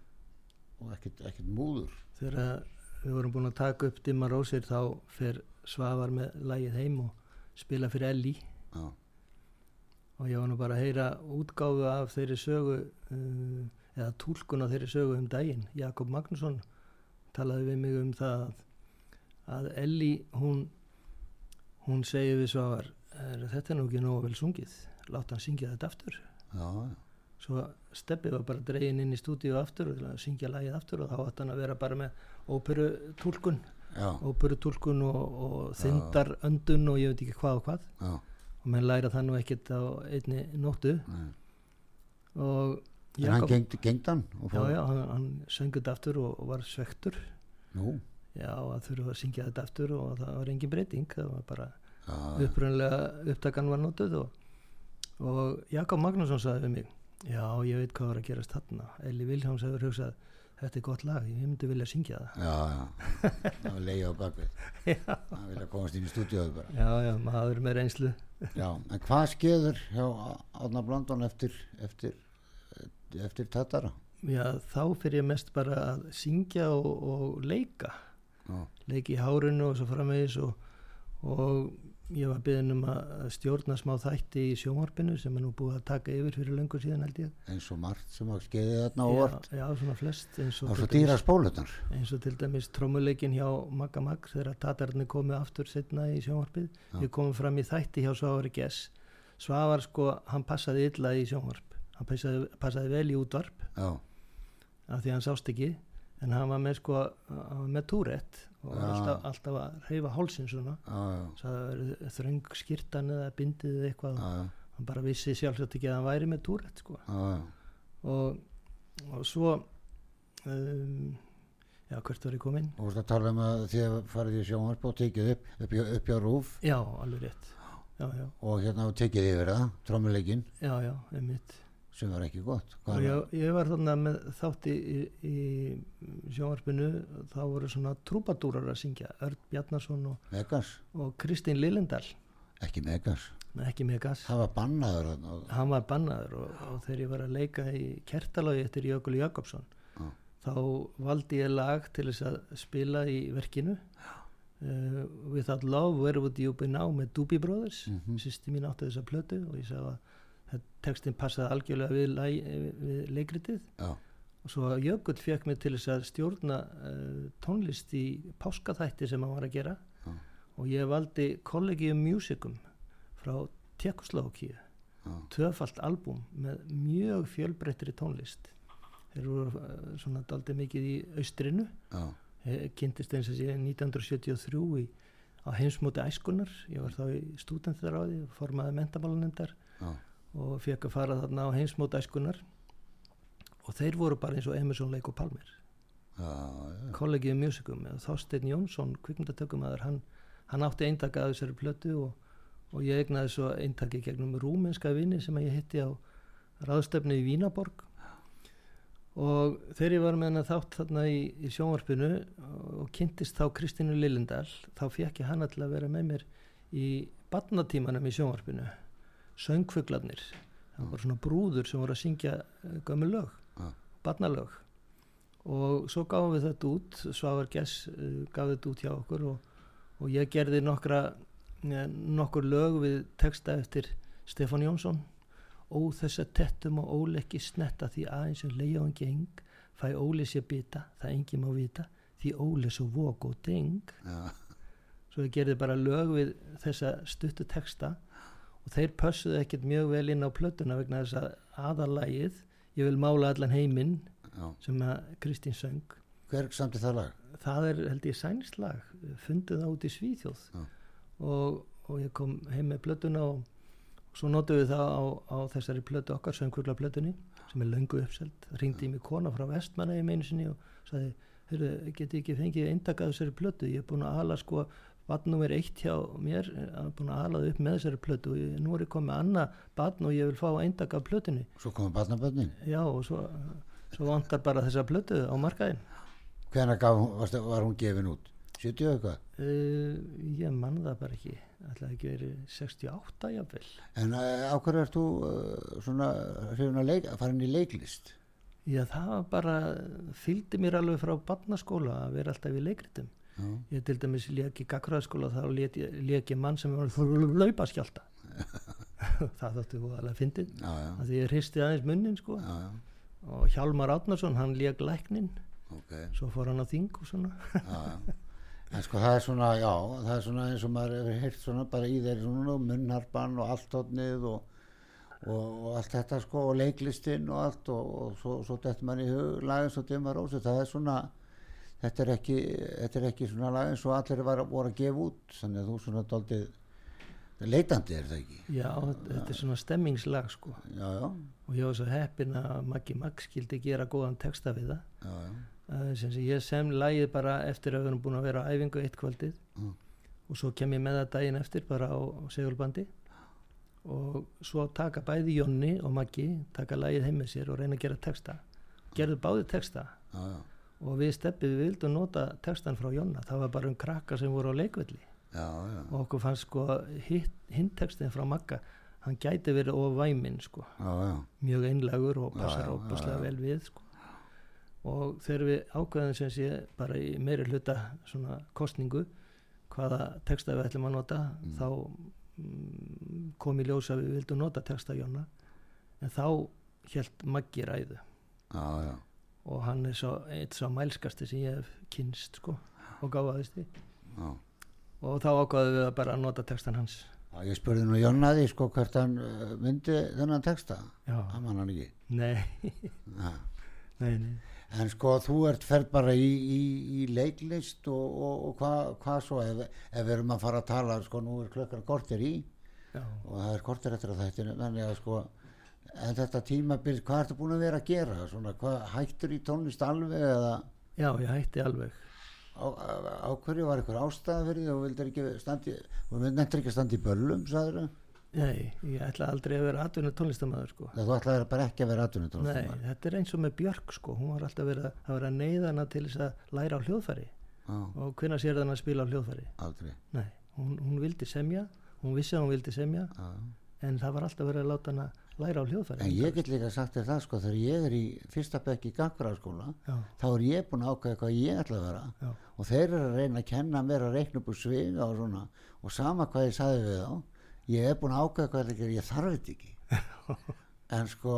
og ekkert, ekkert múður. Þegar við vorum búin að taka upp Dimma Rósir þá fer Svavar með lægið heim og spila fyrir Elli. Já, og ég var nú bara að heyra útgáfu af þeirri sögu uh, eða túlkun á þeirri sögu um daginn Jakob Magnússon talaði við mig um það að, að Elli hún hún segi við Svavar "Er- þetta er nú ekki nógu vel sungið? Láta hann syngja þetta aftur. Já, svo Steppi var bara dregin inn í stúdíu aftur og að syngja lagið aftur og þá átt hann að vera bara með óperu túlkun já, óperu túlkun og, og þindar öndun og ég veit ekki hvað og hvað. Já, og menn læra það nú ekkert á einni nóttu. Nei. og En hann gengd, gengd hann? já, já, hann, hann söng þetta aftur og, var svektur Nú, já, að þurfa að syngja þetta aftur og það var engin breyting það var bara já, upprunlega upptakan var notuð og, og Jakob Magnússon sagði við mig já, ég veit hvað var að gerast þarna. Eli Viljáms hefur hugsað þetta er gott lag, ég myndi vilja syngja það. Já, já, það var leiði á bakvið. já, Það vilja komast inn í stúdíóðu bara. já, já, maður með reynslu. Já, en hvað skeður hjá Átna Blandón eftir, eftir, eftir Tatara? já, þá fyrir ég mest bara að syngja og, og leika. Já, leiki í hárinu og svo framvegis og, og ég var beðin um að stjórna smá þætti í sjónvarpinu sem er nú búið að taka yfir fyrir löngu síðan held ég. Eins og margt sem að skeiði þarna já, óvart. já, svona flest eins og, dæmis- dýra spólutar. eins og til dæmis trommuleikin hjá Magga Magg þegar tatarni komið aftur setna í sjónvarpið. Við komum fram í þætti hjá Svavari Gess. Svavar sko, hann passaði illa í sjónvarp hann passaði, passaði vel í útvarp Já, af því hann sást ekki en hann var með sko með túrett og Já. alltaf, alltaf að reyfa hálsin svona. Þröng skýrtan eða bindið eitthvað. Já, já, hann bara vissi sjálfsagt ekki að hann væri með túrætt sko. og, og svo um, já hvert var ég komin Og þú veist að tala um að þið farið í sjónvarp og tekið upp, upp, upp hjá rúf já alveg rétt. Já já. Og hérna tekið yfir það, trommuleikin, já já einmitt sem var ekki gott. Hvað ég, var þarna með þátt í, í, sjónvarpinu þá voru svona trúpadúrar að syngja Örn Bjarnason og, og Kristín Lillendal ekki Megas. Það var bannaður hann var bannaður og, og þegar ég var að leika í kertalagi eftir Jökul Jakobsson Já. þá valdi ég lag til þess að spila í verkinu uh, Without Love, Where Would You Be Now með Doobie Brothers Mhm. sýsti mín átti þessa plötu og ég sagði að textin passaði algjörlega við, lag, við leikritið. Já, og svo Jökull fekk mig til þess að stjórna uh, tónlist í páskaþætti sem hann var að gera. Já. og ég valdi Collegium Musicum frá Tjekkoslovakíu já, tvöfalt albúm með mjög fjölbreyttri tónlist. Þeir voru uh, svona daldið mikið í austrinu. Eh, kynntist eins og sé 1973 í, á heimsmóti æskunar ég var þá í stúdentarráði formaði mentamálanendar já, og fekk að fara þarna á heimsmóti æskunar og þeir voru bara eins og Emerson Lake og Palmer. Já, já, kollegið musicum og Þorstein Jónsson kvikmyndatökumæður hann, hann átti eintaka af þessari plötu og, og ég egnaði svo eintaki gegnum rúmenska vini sem ég hitti á ráðstöfni í Vínaborg. Og þegar ég var með hennar þátt þarna í, í sjónvarpinu og kynntist þá Kristínu Lillendal þá fekk ég hana til að vera með mér í barnatímanum í sjónvarpinu söngfuglarnir. Það var svona brúður sem voru að syngja eh, gömul lög, Já. barnalög. Og svo gáðum við þetta út Svavar Gess uh, gaf þetta út hjá okkur og, og ég gerði nokkra ja, nokkur lög við texta eftir Stefán Jónsson. Ó þessa tettum og óleikki snetta því aðeins sem leiða hann geng fæ óli sér bita, það engi má vita því óli svo vok og deng Já, svo ég gerði bara lög við þessa stuttu texta og þeir pössuðu ekkert mjög vel inn á plötuna vegna þess að aðalægið ég vil mála allan heiminn sem að Kristín söng. Hver samti það lag? það er held ég sænslag fundið út í Svíþjóð. Og, og ég kom heim með plötuna og svo notum við það á, á þessari plötu okkar söngkvöla plötunni sem er löngu uppselt. Ringdi í mig kona frá vestmanna í meinu sinni og sagði, heyrðu, geti ekki fengið eintakað þessari plötu, ég er búin að ala sko badn nummer eitt hjá mér að búin að ala það upp með þessari plötu og ég, nú er ég komið annað badn og ég vil fá eintakað af plötunni Svo komum barnabönnin. já og svo, svo vantar bara þessa plötu á markaðin Hvenær gaf, varstu, var hún gefin út? 70 og eitthvað? Uh, ég mann það bara ekki ætlaði ekki verið 68 jafnvel En uh, á hverju ert þú uh, svona hrifin að farin í leiklist? já það var bara fylgdi mér alveg frá barnaskóla að vera alltaf í leikritum Já, ég til dæmis lék í gagfræðaskóla þá ég mann sem var hlaupa skjálta það þóttu þú alveg að að því ég hristi aðeins munnin sko. Já, já, og Hjálmar Átnarsson hann lék læknin ok, svo fór hann á þing og svona. En sko það er svona, já, það er svona eins og maður hefur heyrt svona bara í þeir svona munnharpan og alltotnið og, og, og allt þetta sko og leiklistinn og allt og, og svo, svo þetta mann í hug lagins og dimma rósi, það er svona, þetta er ekki, þetta er ekki svona lagins og allir var, voru að gefa út, þannig að þú svona doldið leitandi er það ekki, já þetta er svona stemmingslag sko. Já, já, og ég var svo heppin að Maggi Max skildi gera góðan texta við það. Já, uh, sem ég sem lægið bara eftir að við erum búin að vera á æfingu eitt kvöldið. Mm. og svo kem ég með það daginn eftir bara á, á segulbandi. Og svo taka bæði Jonni og Maggi taka lægið heim með sér og reyna að gera texta. Gerðu báði texta. Já, já, og við steppið við vildum nota textan frá Jonna. Það var bara um krakka sem voru á leikvelli. Já, já, og okkur fannst sko hinn textin frá Magga hann gæti verið of væminn sko. Já, já, mjög einlagur og passar óbúslega vel við sko. og þegar við ákveðum sem sé bara í meiri hluta svona kostningu hvaða texta við ætlum að nota þá mm, kom í ljós að við vildum nota texta Jonna. En þá held Maggi ræðu. Já, já, og hann er svo eitt svo mælskasti sem ég hef kynst sko og gáðaðist því já. og þá ákvaðum við að bara nota textan hans. Já, ég spurði nú Jonna því sko hvert hann uh, myndi þennan texta? Hann man hann ekki. Nei, nei, nei. En sko þú ert fer bara í, í, í leiklist og, og, og hvað hva svo? Ef, ef við erum að fara að tala sko nú er klukkar kortir í já, og það er kortir eftir að þetta þannig að sko en þetta tímabil, hvað ertu búin að vera að gera? Svona, hvað hættur í tónlist alveg eða? Já, ég hætti alveg. Á, á, á hverju var eitthvað ástæða fyrir því og vildur ekki standi og nefndir ekki að standa í böllum sagður Nei, ég ætla aldrei að vera atvinna tónlistamæður sko. þú ætlaði bara ekki að vera Nei, atvinnutónlist þetta er eins og með Björk sko. hún var alltaf verið að, vera neyðana til þess að læra á hljóðfæri. Já, og hvenær sér þann að spila á hljóðfæri? Aldrei. Nei, hún, hún vildi semja. Hún vissi að hún vildi semja. Já. En það var alltaf verið að láta hana læra á hljóðfæri. En ég get líka sagt þér það sko þegar ég er í fyrsta bekk í gangfræðaskóla Já, þá er ég búin að ákveða hvað ég ætla að vera. Já, og þeir eru að reyna að kenna mér að reikna upp úr sviga og svona. Og sama hvað ég sagði við þá ég er búin að ákveða hvað er ég þarf þetta ekki. En sko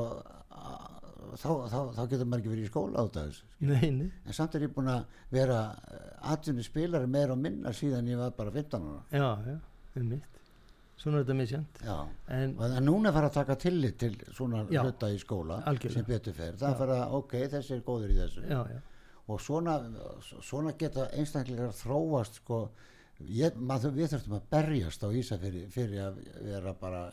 þá, þá, þá getur maður ekki verið í skóla af þessu nei, nei. En samt er ég búin að vera atvinni spilari meira og minna síðan ég var bara 15 ára. Já, já, um mitt Svona er þetta misjant Já, En en núna fara að taka tillit til svona Já, hluta í skóla algjörlega. sem betur fer, það Já. fara ok, þessi er góður í þessu. Já, og svona, svona geta einstaklingar þróast sko, ég, maður, við þurftum að berjast á Ísafiri fyrir að vera bara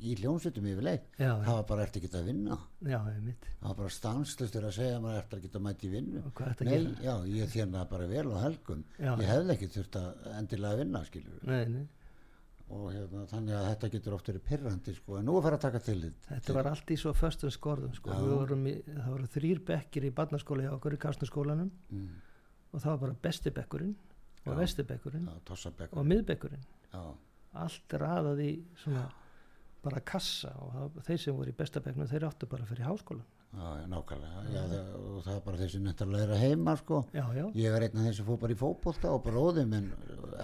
í hljómsveitum yfirleitt. Já, það var bara eftir að vinna? Já, einmitt. Það var bara stanslustur að segja að maður eftir að mæta í vinnu? Og hvað ertu að nei, já, ég þérna bara vel á helgum. Ég hefði ekki þurft að endilega vinna skilur Nei, nei. Og hérna, þannig að þetta getur oft verið pirrandi sko, en nú er fyrir að taka til Þetta var allt í svo föstum skorðum sko. Í, það voru þrýr bekkir í barnaskóla hjá okkur í Kastnarskólanum mm, og það var bara besti bekkurinn og Já. vesti bekkurinn já, og miðbekkurinn. Allt raðað í svona bara kassa og það, þeir sem voru í besta bekknum þeir áttu bara fyrir háskólan já, nákvæmlega. Já, það, og það er bara þessi nefnt að læra heima sko. Já, já, ég er einn af þeim sem fór bara í fótbolta og bróði minn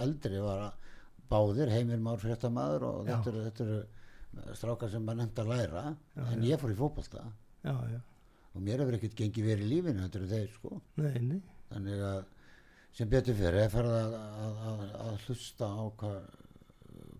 eldri var að báðir heimir már fréttamaður og Já. þetta eru, þetta eru strákar sem maður nefnt að læra Já, en ég fór í fótbolta. Já, já. Og mér hefur ekkert gengið verið í lífinu þetta eru þeir sko. Nei, nei, þannig að sem betur fyrir er farið að, að, að, að hlusta á hvað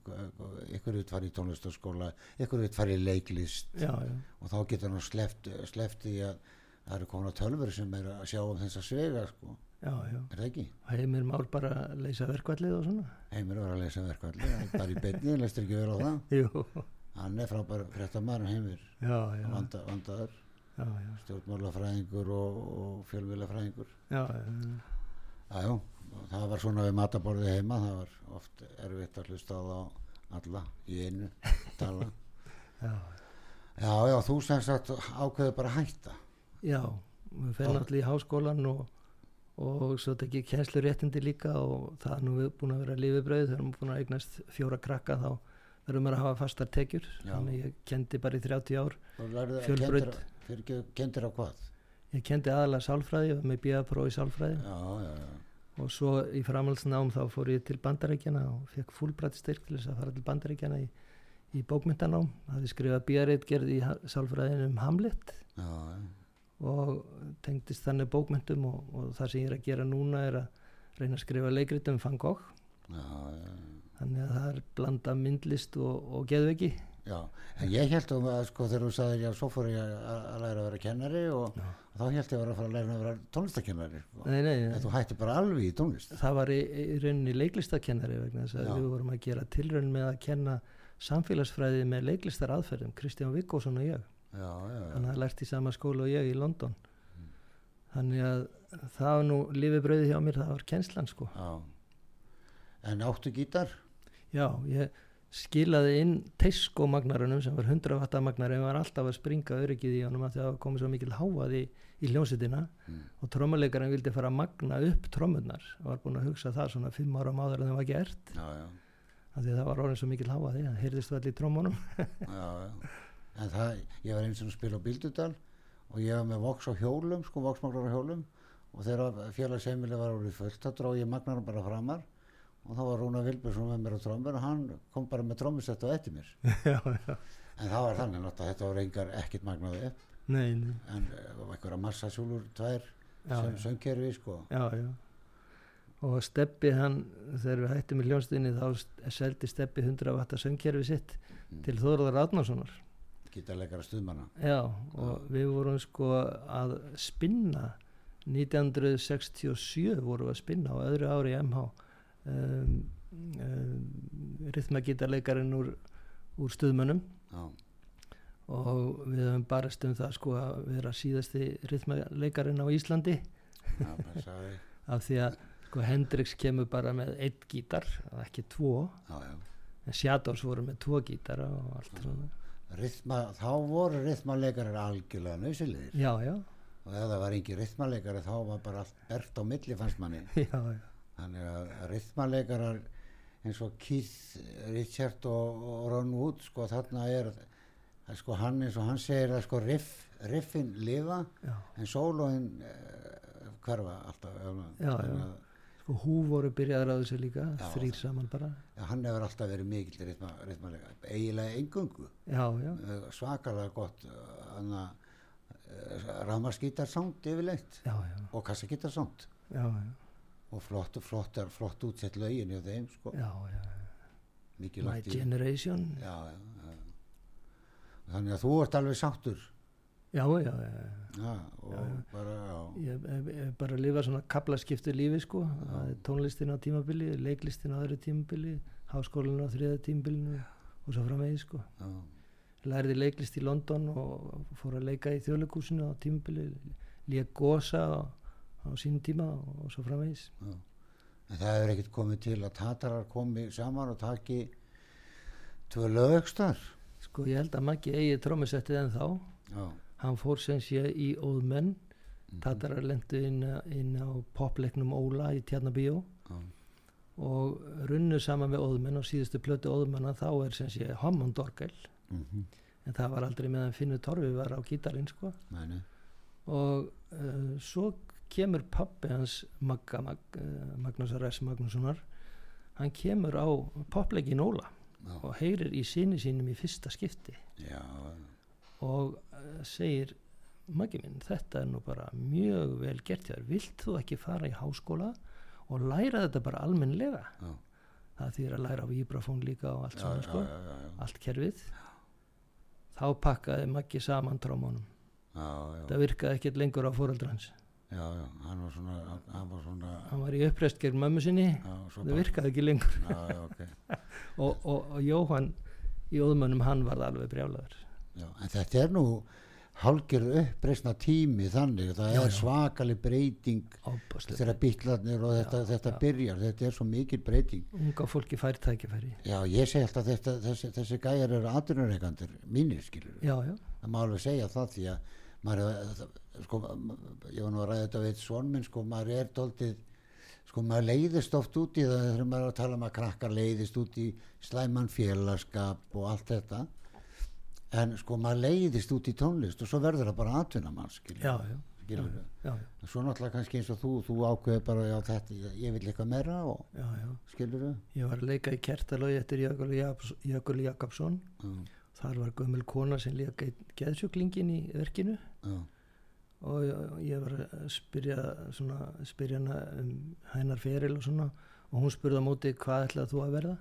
hva, ykkur vill fara í tónlistaskóla ykkur vill fara í leiklist já, já, og þá getur hann sleppt, sleppt í að það eru komin að tölfur sem er að sjá um þessa svega sko, já, já. Er það ekki? Heimir Már bara að leysa verkvallið og svona? Heimir var að lesa verkvalli, bara í beinni, leistur ekki vel á það. Jú, hann er frábær fréttamaður Heimir, já, já, vanda, vandaður. Já, já, stjórnmálafræðingur og, og fjölmjölafræðingur já, já, Jájú, það var svona við mataborðið heima, það var oft erfitt að hlusta á það alla í einu tala. já, Já, já, þú sem sagt ákveður bara hætta. já við náttúrulega í háskólan og, og svo tekið kjenslu réttindi líka og það er nú búin að vera lífibröð þegar við búin að eignast fjóra krakka þá verðum við að hafa fastar tekjur Já. þannig ég kendi bara í 30 ár Fjölbraut. kendir, á hvað? ég kendi aðalega sálfræði með bíapróf í sálfræði Já, já, já. og svo í framhaldsnám þá fór ég til bandarækjana og fekk fullbrætt styrk til þess að fara til bandarækjana í, í bókmyndanám hafði skrifað bíareitgerð í ha- sálfræðin um Hamlet Já, já, og tengdist þannig bókmyndum og, og það sem ég er að gera núna er að reyna að skrifa leikrit um Van Gogh já, já, þannig að það er blanda myndlist og, og geðveiki já. En ég held um að sko þegar þú sagðir já, svo fór ég að, læra að vera kennari og, og þá held ég að vera að fara að læra að vera tónlistakennari. Sko. nei, nei, En þú hætti bara alveg í tónlist. það var í, í rauninni leiklistakennari vegna þess að við vorum að gera tilraun með að kenna samfélagsfræði með leiklistar aðferðum Kristján Vikkósson og ég. Hann hafði lært í sama skóla og ég í London þannig að það var nú lífið brauði hjá mér, það var kennslan sko já. En áttu gítar? já, ég skilaði inn Tesco magnarunum sem var 100 watta magnar en var alltaf að springa öryggið í honum að það komið svo mikil háað í, í hljómsveitina Mm. og trommuleikarinn vildi fara að magna upp trommunar og var búin að hugsa það svona fimm ára áður en það var gert Já, já. af því að það var orðin svo mikil háaði það heyrðist allir í trommunum já, já. En það, ég var eins og að spila á Bíldudal og ég var með voks á hjólum, sko voksmagnar á hjólum. Og þegar félagsheimili var orðið fullt, þá dró ég magnar bara framar. Og þá var Rúna Vilbjörnsson með mér á trommur og hann kom bara með trommusett á eftir mér. já, já, En það var þannig náttúrulega, þetta var engar ekkert magnaði upp, nei, nei. En uh, einhverja massasjúlur tvær sem söngkerfi, sko. já, og Steppi hann, þegar við hættum í hljónstinni þá seldi Steppi 100 watta söngkerfi sitt Mm. til Þóruðar Átnarssonar Gítarleikara stuðmanna. já, og við vorum sko að spinna. 1967 vorum við að spinna á öðru ári í MH um, um, rithmagítarleikarinn úr, úr stuðmönnum. Já, og við höfum barast um það sko að vera síðasti rithmaleikarin á Íslandi. Já, blessaði. af því að sko Hendrix kemur bara með eitt gítar, ekki tvo. Já, já. en Shadows voru með tvo gítara og allt svona Rithma, þá voru rithmaleikarar algjörlega nöðsilegir. já, já, og ef það var engin rithmaleikari þá var bara allt bert á milli fannst manni. Já, þannig að rithmaleikarar eins og Keith Richard og, og Ron Wood sko þarna er sko hann eins og hann segir að sko riff, riffin lifa en sólóin uh, hverfa alltaf. Já, Þannig að, sko hú voru byrjaður á þessu líka Já. þrýr saman bara. Ja, hann hefur alltaf verið mikill rithma, rithmaleikari, eiginlega engungu já, já, svakalega gott uh, rámaskítar sound yfirleitt. Já, já, og já, já, og flott, flott, flott útsett lögin hjá þeim sko. Já, já. My Generation. Já, já, já. þannig að þú ert alveg sáttur já, já, já, já, bara ég hef bara lifa svona kaplaskiptu lífi sko, tónlistin á tímabili leiklistin á öðru tímabili háskólinu á þriða tímabilinu og svo framvegis sko. Já. lærði leiklist í London og fór að leika í þjóðleikúsinu á tímabili lék gósa á, á sínum tíma og, svo framvegis. En það hefur ekkert komið til að tatarar komi saman og taki tvö lögstar sko ég held að Maggi eigi trómusettið en þá já, hann fór sem sé í Óðmenn Tatarar lendu inn, inn á popleiknum Óla í Tjarnabíó já, og runnu saman með Óðmenn og síðustu plötu Óðmenna þá er sem sé Hammond Orgel. Mhm, en það var aldrei meðan Finnur Torfi var á gítarinn sko. Meni, og uh, svo kemur pappi hans Magga, Mag, uh, Magnúsar S. Magnússonar. Hann kemur á popleikin Óla já, og heyrir í síni sínum í fyrsta skipti. Já, og uh, segir Maggi minn, þetta er nú bara mjög vel gert þér, vilt þú ekki fara í háskóla og læra þetta bara almennlega já, það þýr að læra á vibrafón líka og allt já, svona sko, já, allt kerfið. Þá pakkaði Maggi saman trómunum það virkaði ekkert lengur á fóreldra hans. Já, já, hann var svona, hann- var svona, hann var í uppreist gegn mömmu sinni. Það virkaði ekki lengur. Já, já, ok, og, og, og Jóhann í óðmönnum hann varð alveg brjálaður já, en þetta er nú hálgir uppreisna tími þannig, það Já, er já. svakali breyting þegar bílarnir og þetta, Já, þetta byrjar, þetta er svo mikil breyting. Unga fólki fær tækifæri. Já, ég segi alltaf þetta, þessi, þessi gæjar eru atvinnureikandir mínir skilur það má alveg segja það því að maður sko, ég var nú að ræða þetta við svon minn, sko, maður er doldið sko, maður leiðist oft út í það þegar maður er að tala um að krakkar leiðist út í slæman félagskap og allt þetta en sko, maður leiðist út í tónlist og svo verður það bara já, já, skilur já, já, svo náttúrulega kannski eins og þú, þú ákveður bara já, þetta, ég, vil eitthvað meira og já, já. skilur ég var að leika í kertalógi eftir Jökul, Jakobs, Jökul Jakobsson. Þar var gömul kona sem leika geðsjuklingin í verkinu. Já, og ég, var að spyrja, svona, spyrja hana um hennar feril og svona. Og hún spurði á móti hvað ætlaði þú að verða?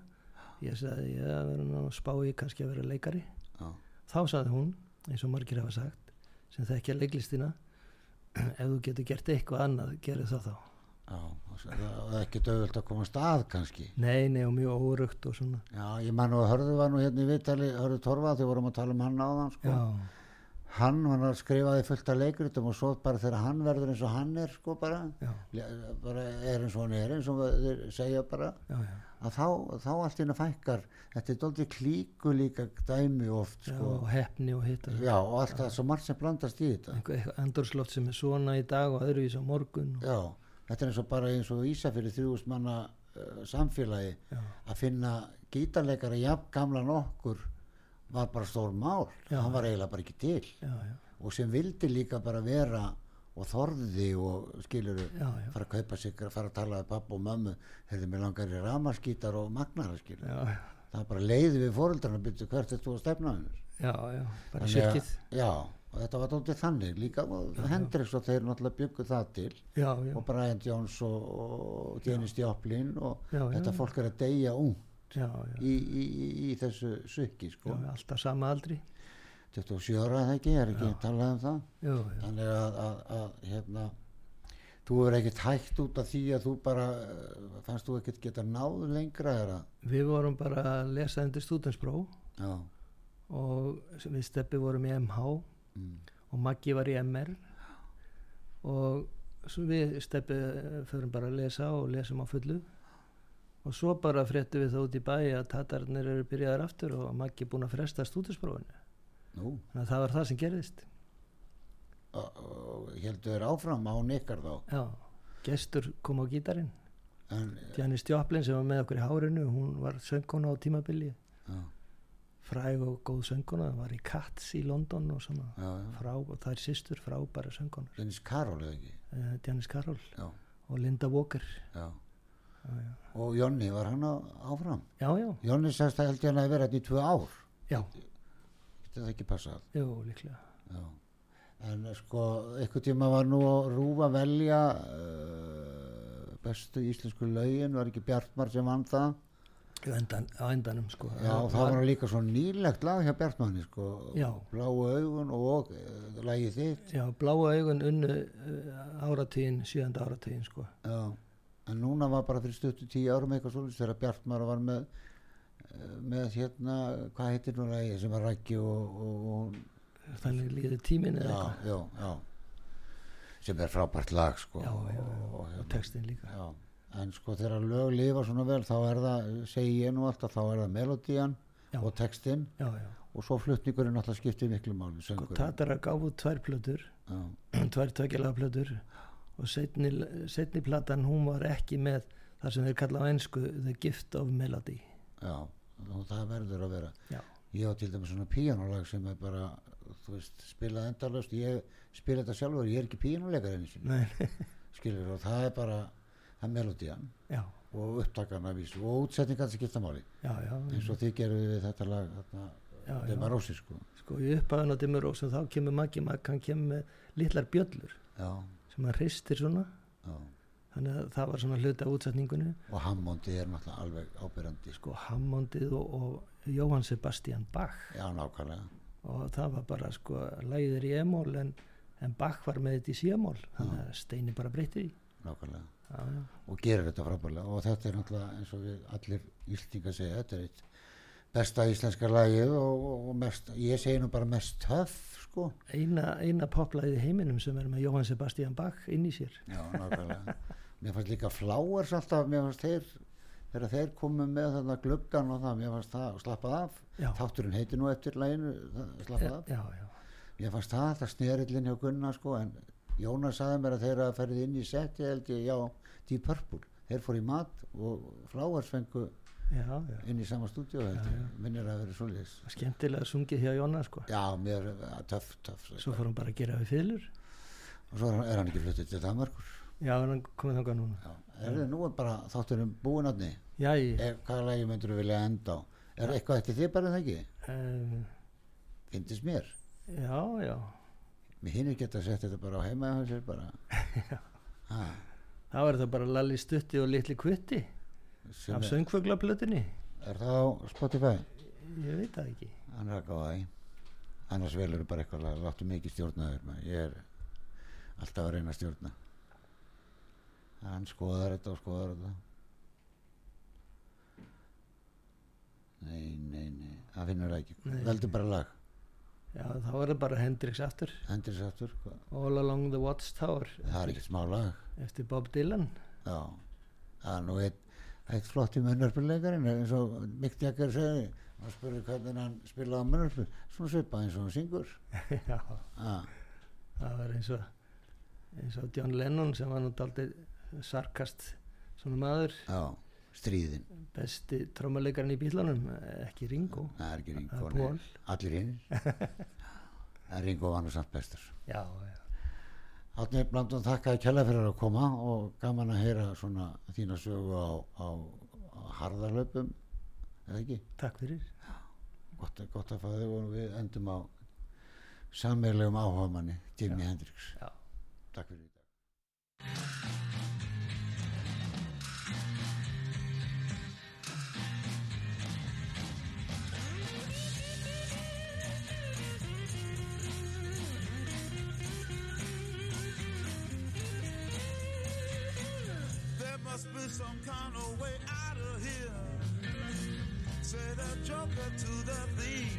Ég sagði ég að vera nú að spá í kannski að vera leikari. Já, þá sagði hún, eins og margir hafa sagt sem þekkja leiklistina ef þú getur gert eitthvað annað gerir það þá. Já og það er ekki dögult að koma stað kannski. Nei, nei og mjög órugt og svona. Já, ég man að Hörðu var nú hérna í Vitali, Hörðu Torfa þegar vorum að tala um hann áðan sko. Hann var að skrifaði fullt af leikritum og svo bara þegar hann verður eins og hann er sko bara, bara er eins og hann er eins og þeir segja bara. Já, já, að þá, þá allt hérna fækkar. Þetta er doldið klíku líka dæmi oft sko. og hefni og hitt og Já, og allt það svo margt sem blandast í þetta. Andurslótt sem er svona í dag og öðruvís á morgun og, Já, þetta er eins og bara eins og Ísa fyrir þrjúst manna uh, samfélagi já, að finna gítarleikara jafn gamlan okkur var bara stór mál. Já. hann var eiginlega bara ekki til. Já, já, og sem vildi líka bara vera og þorði og skilur já, já, fara að kaupa sig, fara að tala við pappa og mömmu hefði mér langar í ramaskítar og magnara skilur, já, það er bara leiði við fóreldrarna byrju hvert er þú að stefna hennar já, já, bara sirkið. Já, og þetta var tóttið þannig líka og Hendrix og þeir náttúrulega byggu það til. Já, já, og Brian Jones og, og Dennis Joplin og Já, já, þetta já. fólk er að deyja ung já, já, í, í, í, í þessu sukki sko. já, alltaf sama aldri 27 ára eða ekki, er ekki talað um það? Já, já, þannig að, að, að hérna þú er ekkert hægt út af því að þú bara eh, fannst þú ekkert geta náð lengra eða við vorum bara að lesa undir stúdenspró já, og við steppi vorum í MH mm, og Maggi var í MR og við steppi förum bara að lesa og lesum á fullu. Og svo bara fréttum við það út í bæ að tatarnir eru byrjaðar aftur og Maggi búin að fresta stúdinsprófinu nú. Þannig að það var það sem gerðist. Heldur áfram á nekkar þá? Já, gestur kom á gítarinn. En, Janis Joplin sem var með okkur í hárinu hún var söngkona á tímabili. Já, fræg og góð söngkona var í Cats í London og svona. Já, frá, og það er systur frábæra söngkonar Dennis Karol eða ekki? Janis Carroll. Já, og Linda Walker. Og Jonni var hann á, áfram? Já, já, Jonni sagðist að held ég hann að vera þetta í tvö ár. Já, þetta það ekki passað. Jú, líklega. Já, en sko einhvern tíma var nú að rúfa velja uh, bestu íslensku lögin, var ekki Bjartmar sem vann það? Endan, á endanum sko. Já, það var líka svo nýlegt lag hjá Bjartmanni sko, Já. Bláu augun og uh, lagið þitt. já, bláa augun unnu uh, áratíðin, sjönda áratíðin sko. Já, en núna var bara fyrir stuttu tíu árum eitthvað svolítið þegar Bjartmar var með með hérna, hvað heitir nú lagi sem er rækki og, og, og þannig líður tímin eða já, já, já. Sem er frábært lag sko. Já, já, og, og hérna, textin líka. Já. en sko þegar lög lifa svona vel þá er það, segi ég nú alltaf þá er það melodían og textin og svo flutningurinn alltaf skiptir miklu máli sko. Tatara út tvær plötur. Tvær tökjalega plötur. Og setni, setni platan hún var ekki með það sem þeir kalla á einsku The Gift of Melody. Já, og það verður að vera. Já, ég á til dæmis svona píanolag sem er bara veist, spilað endalust ég spila þetta sjálfur, ég er ekki nei, skilur og það er bara það er melodían já, og upptakan að vísu og útsetningan sem skipta máli. Já, já. Eins og þið gerum við þetta lag þarna, Já, þeim já. að rósi sko. Sko í upphafinn á Dimmu Rósum þá kemur Maggi Magg, hann kemur með litlar bjöllur já, sem hann hristir svona. Já. Þannig að það var svona hluti af útsetningunni. Og Hammondi er náttúrulega alveg ábyrrandi sko. Hammondið og, og Jóhann Sebastian Bach. Já, nákvæmlega. Og það var bara sko lægið er í emól en, en Bach var með þetta í sémól þannig að Steini bara breytir í nákvæmlega. Já, já, og gerir þetta frábærlega. Og þetta er náttúrulega eins og við allir íslendingar segja þetta er eitt besta íslenska lagið og, og, mest, ég segi nú bara mest töff sko. Eina, eina poplæðið í heiminum sem er með Jóhann Sebastian Bach inn í sér. Já, nákvæmlega mér fannst líka Flowers alltaf, mér fannst þeir þegar þeir komu með þarna gluggan og það, mér fannst það slappað af Já. þátturinn heiti nú eftir læginu slappað af já, já, Mér fannst það, það snerillin hjá Gunnar sko, en Jónas sagði mér að þeir að ferði inn í setti held ég, já, Deep Purple. Þeir fór í mat og Flowers fengu já, já. inn í sama stúdíu minnir að vera svoleiðis. skemmtilega sungið hjá Jóna sko Já, mér, töff, töff. svo fór hann bara að gera við fylur Og svo er hann- er hann ekki fluttið til Danmarkur. Já, hann komið þangað núna. Já, er þið nú er bara þátturum búin aðni? já, ég, Er, hvaða lagi myndur þú vilja enda á? Er eitthvað eftir þið bara en það ekki? um, Fyndist mér. já, já. Mér hinir geta sett þetta bara á heima hjá sér bara. Ha, það var það bara Lalli Stutti og Litli Kvitti sem af er, söngfuglaplötunni. Er það á Spotify? ég veit það ekki. Hann er að gáða í. Annars velur bara eitthvað lag, láttu mikið stjórnaður ég er alltaf að reyna að stjórna hann skoðar þetta og skoðar þetta. Nei, nei, nei. Það finnur það ekki, Nei. veldu bara lag. Já, þá er það bara Hendrix aftur. Hendur þess aftur, hvað? All Along the Watchtower. Það er ekki smá lag. Eftir Bob Dylan. Já, það er nú eitt eitt flott í munnarspillegarinn eins og Mick Jagger segi hann spurði hvernig hann spilaði á munnarspill svona svipað eins og hann syngur. Já, ah, það var eins og eins og John Lennon sem var daldið sarkast svona maður. Já, stríðin. Besti trómalegarinn í bílunum ekki Ringo. Það er ekki Ringo nei. Allir hinn Ringo var nú samt bestur. Já, já, Átni Blandun þakkaði kjalla fyrir að koma og gaman að heyra svona þína sögu á, á, á harðarlöpum eða ekki, takk fyrir. Gott, gott að þig og við endum á sammeðlegum áhugamanni Jimi Hendrix. Já. takk fyrir joker to the thief.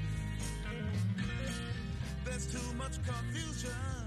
There's too much confusion.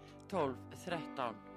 12 13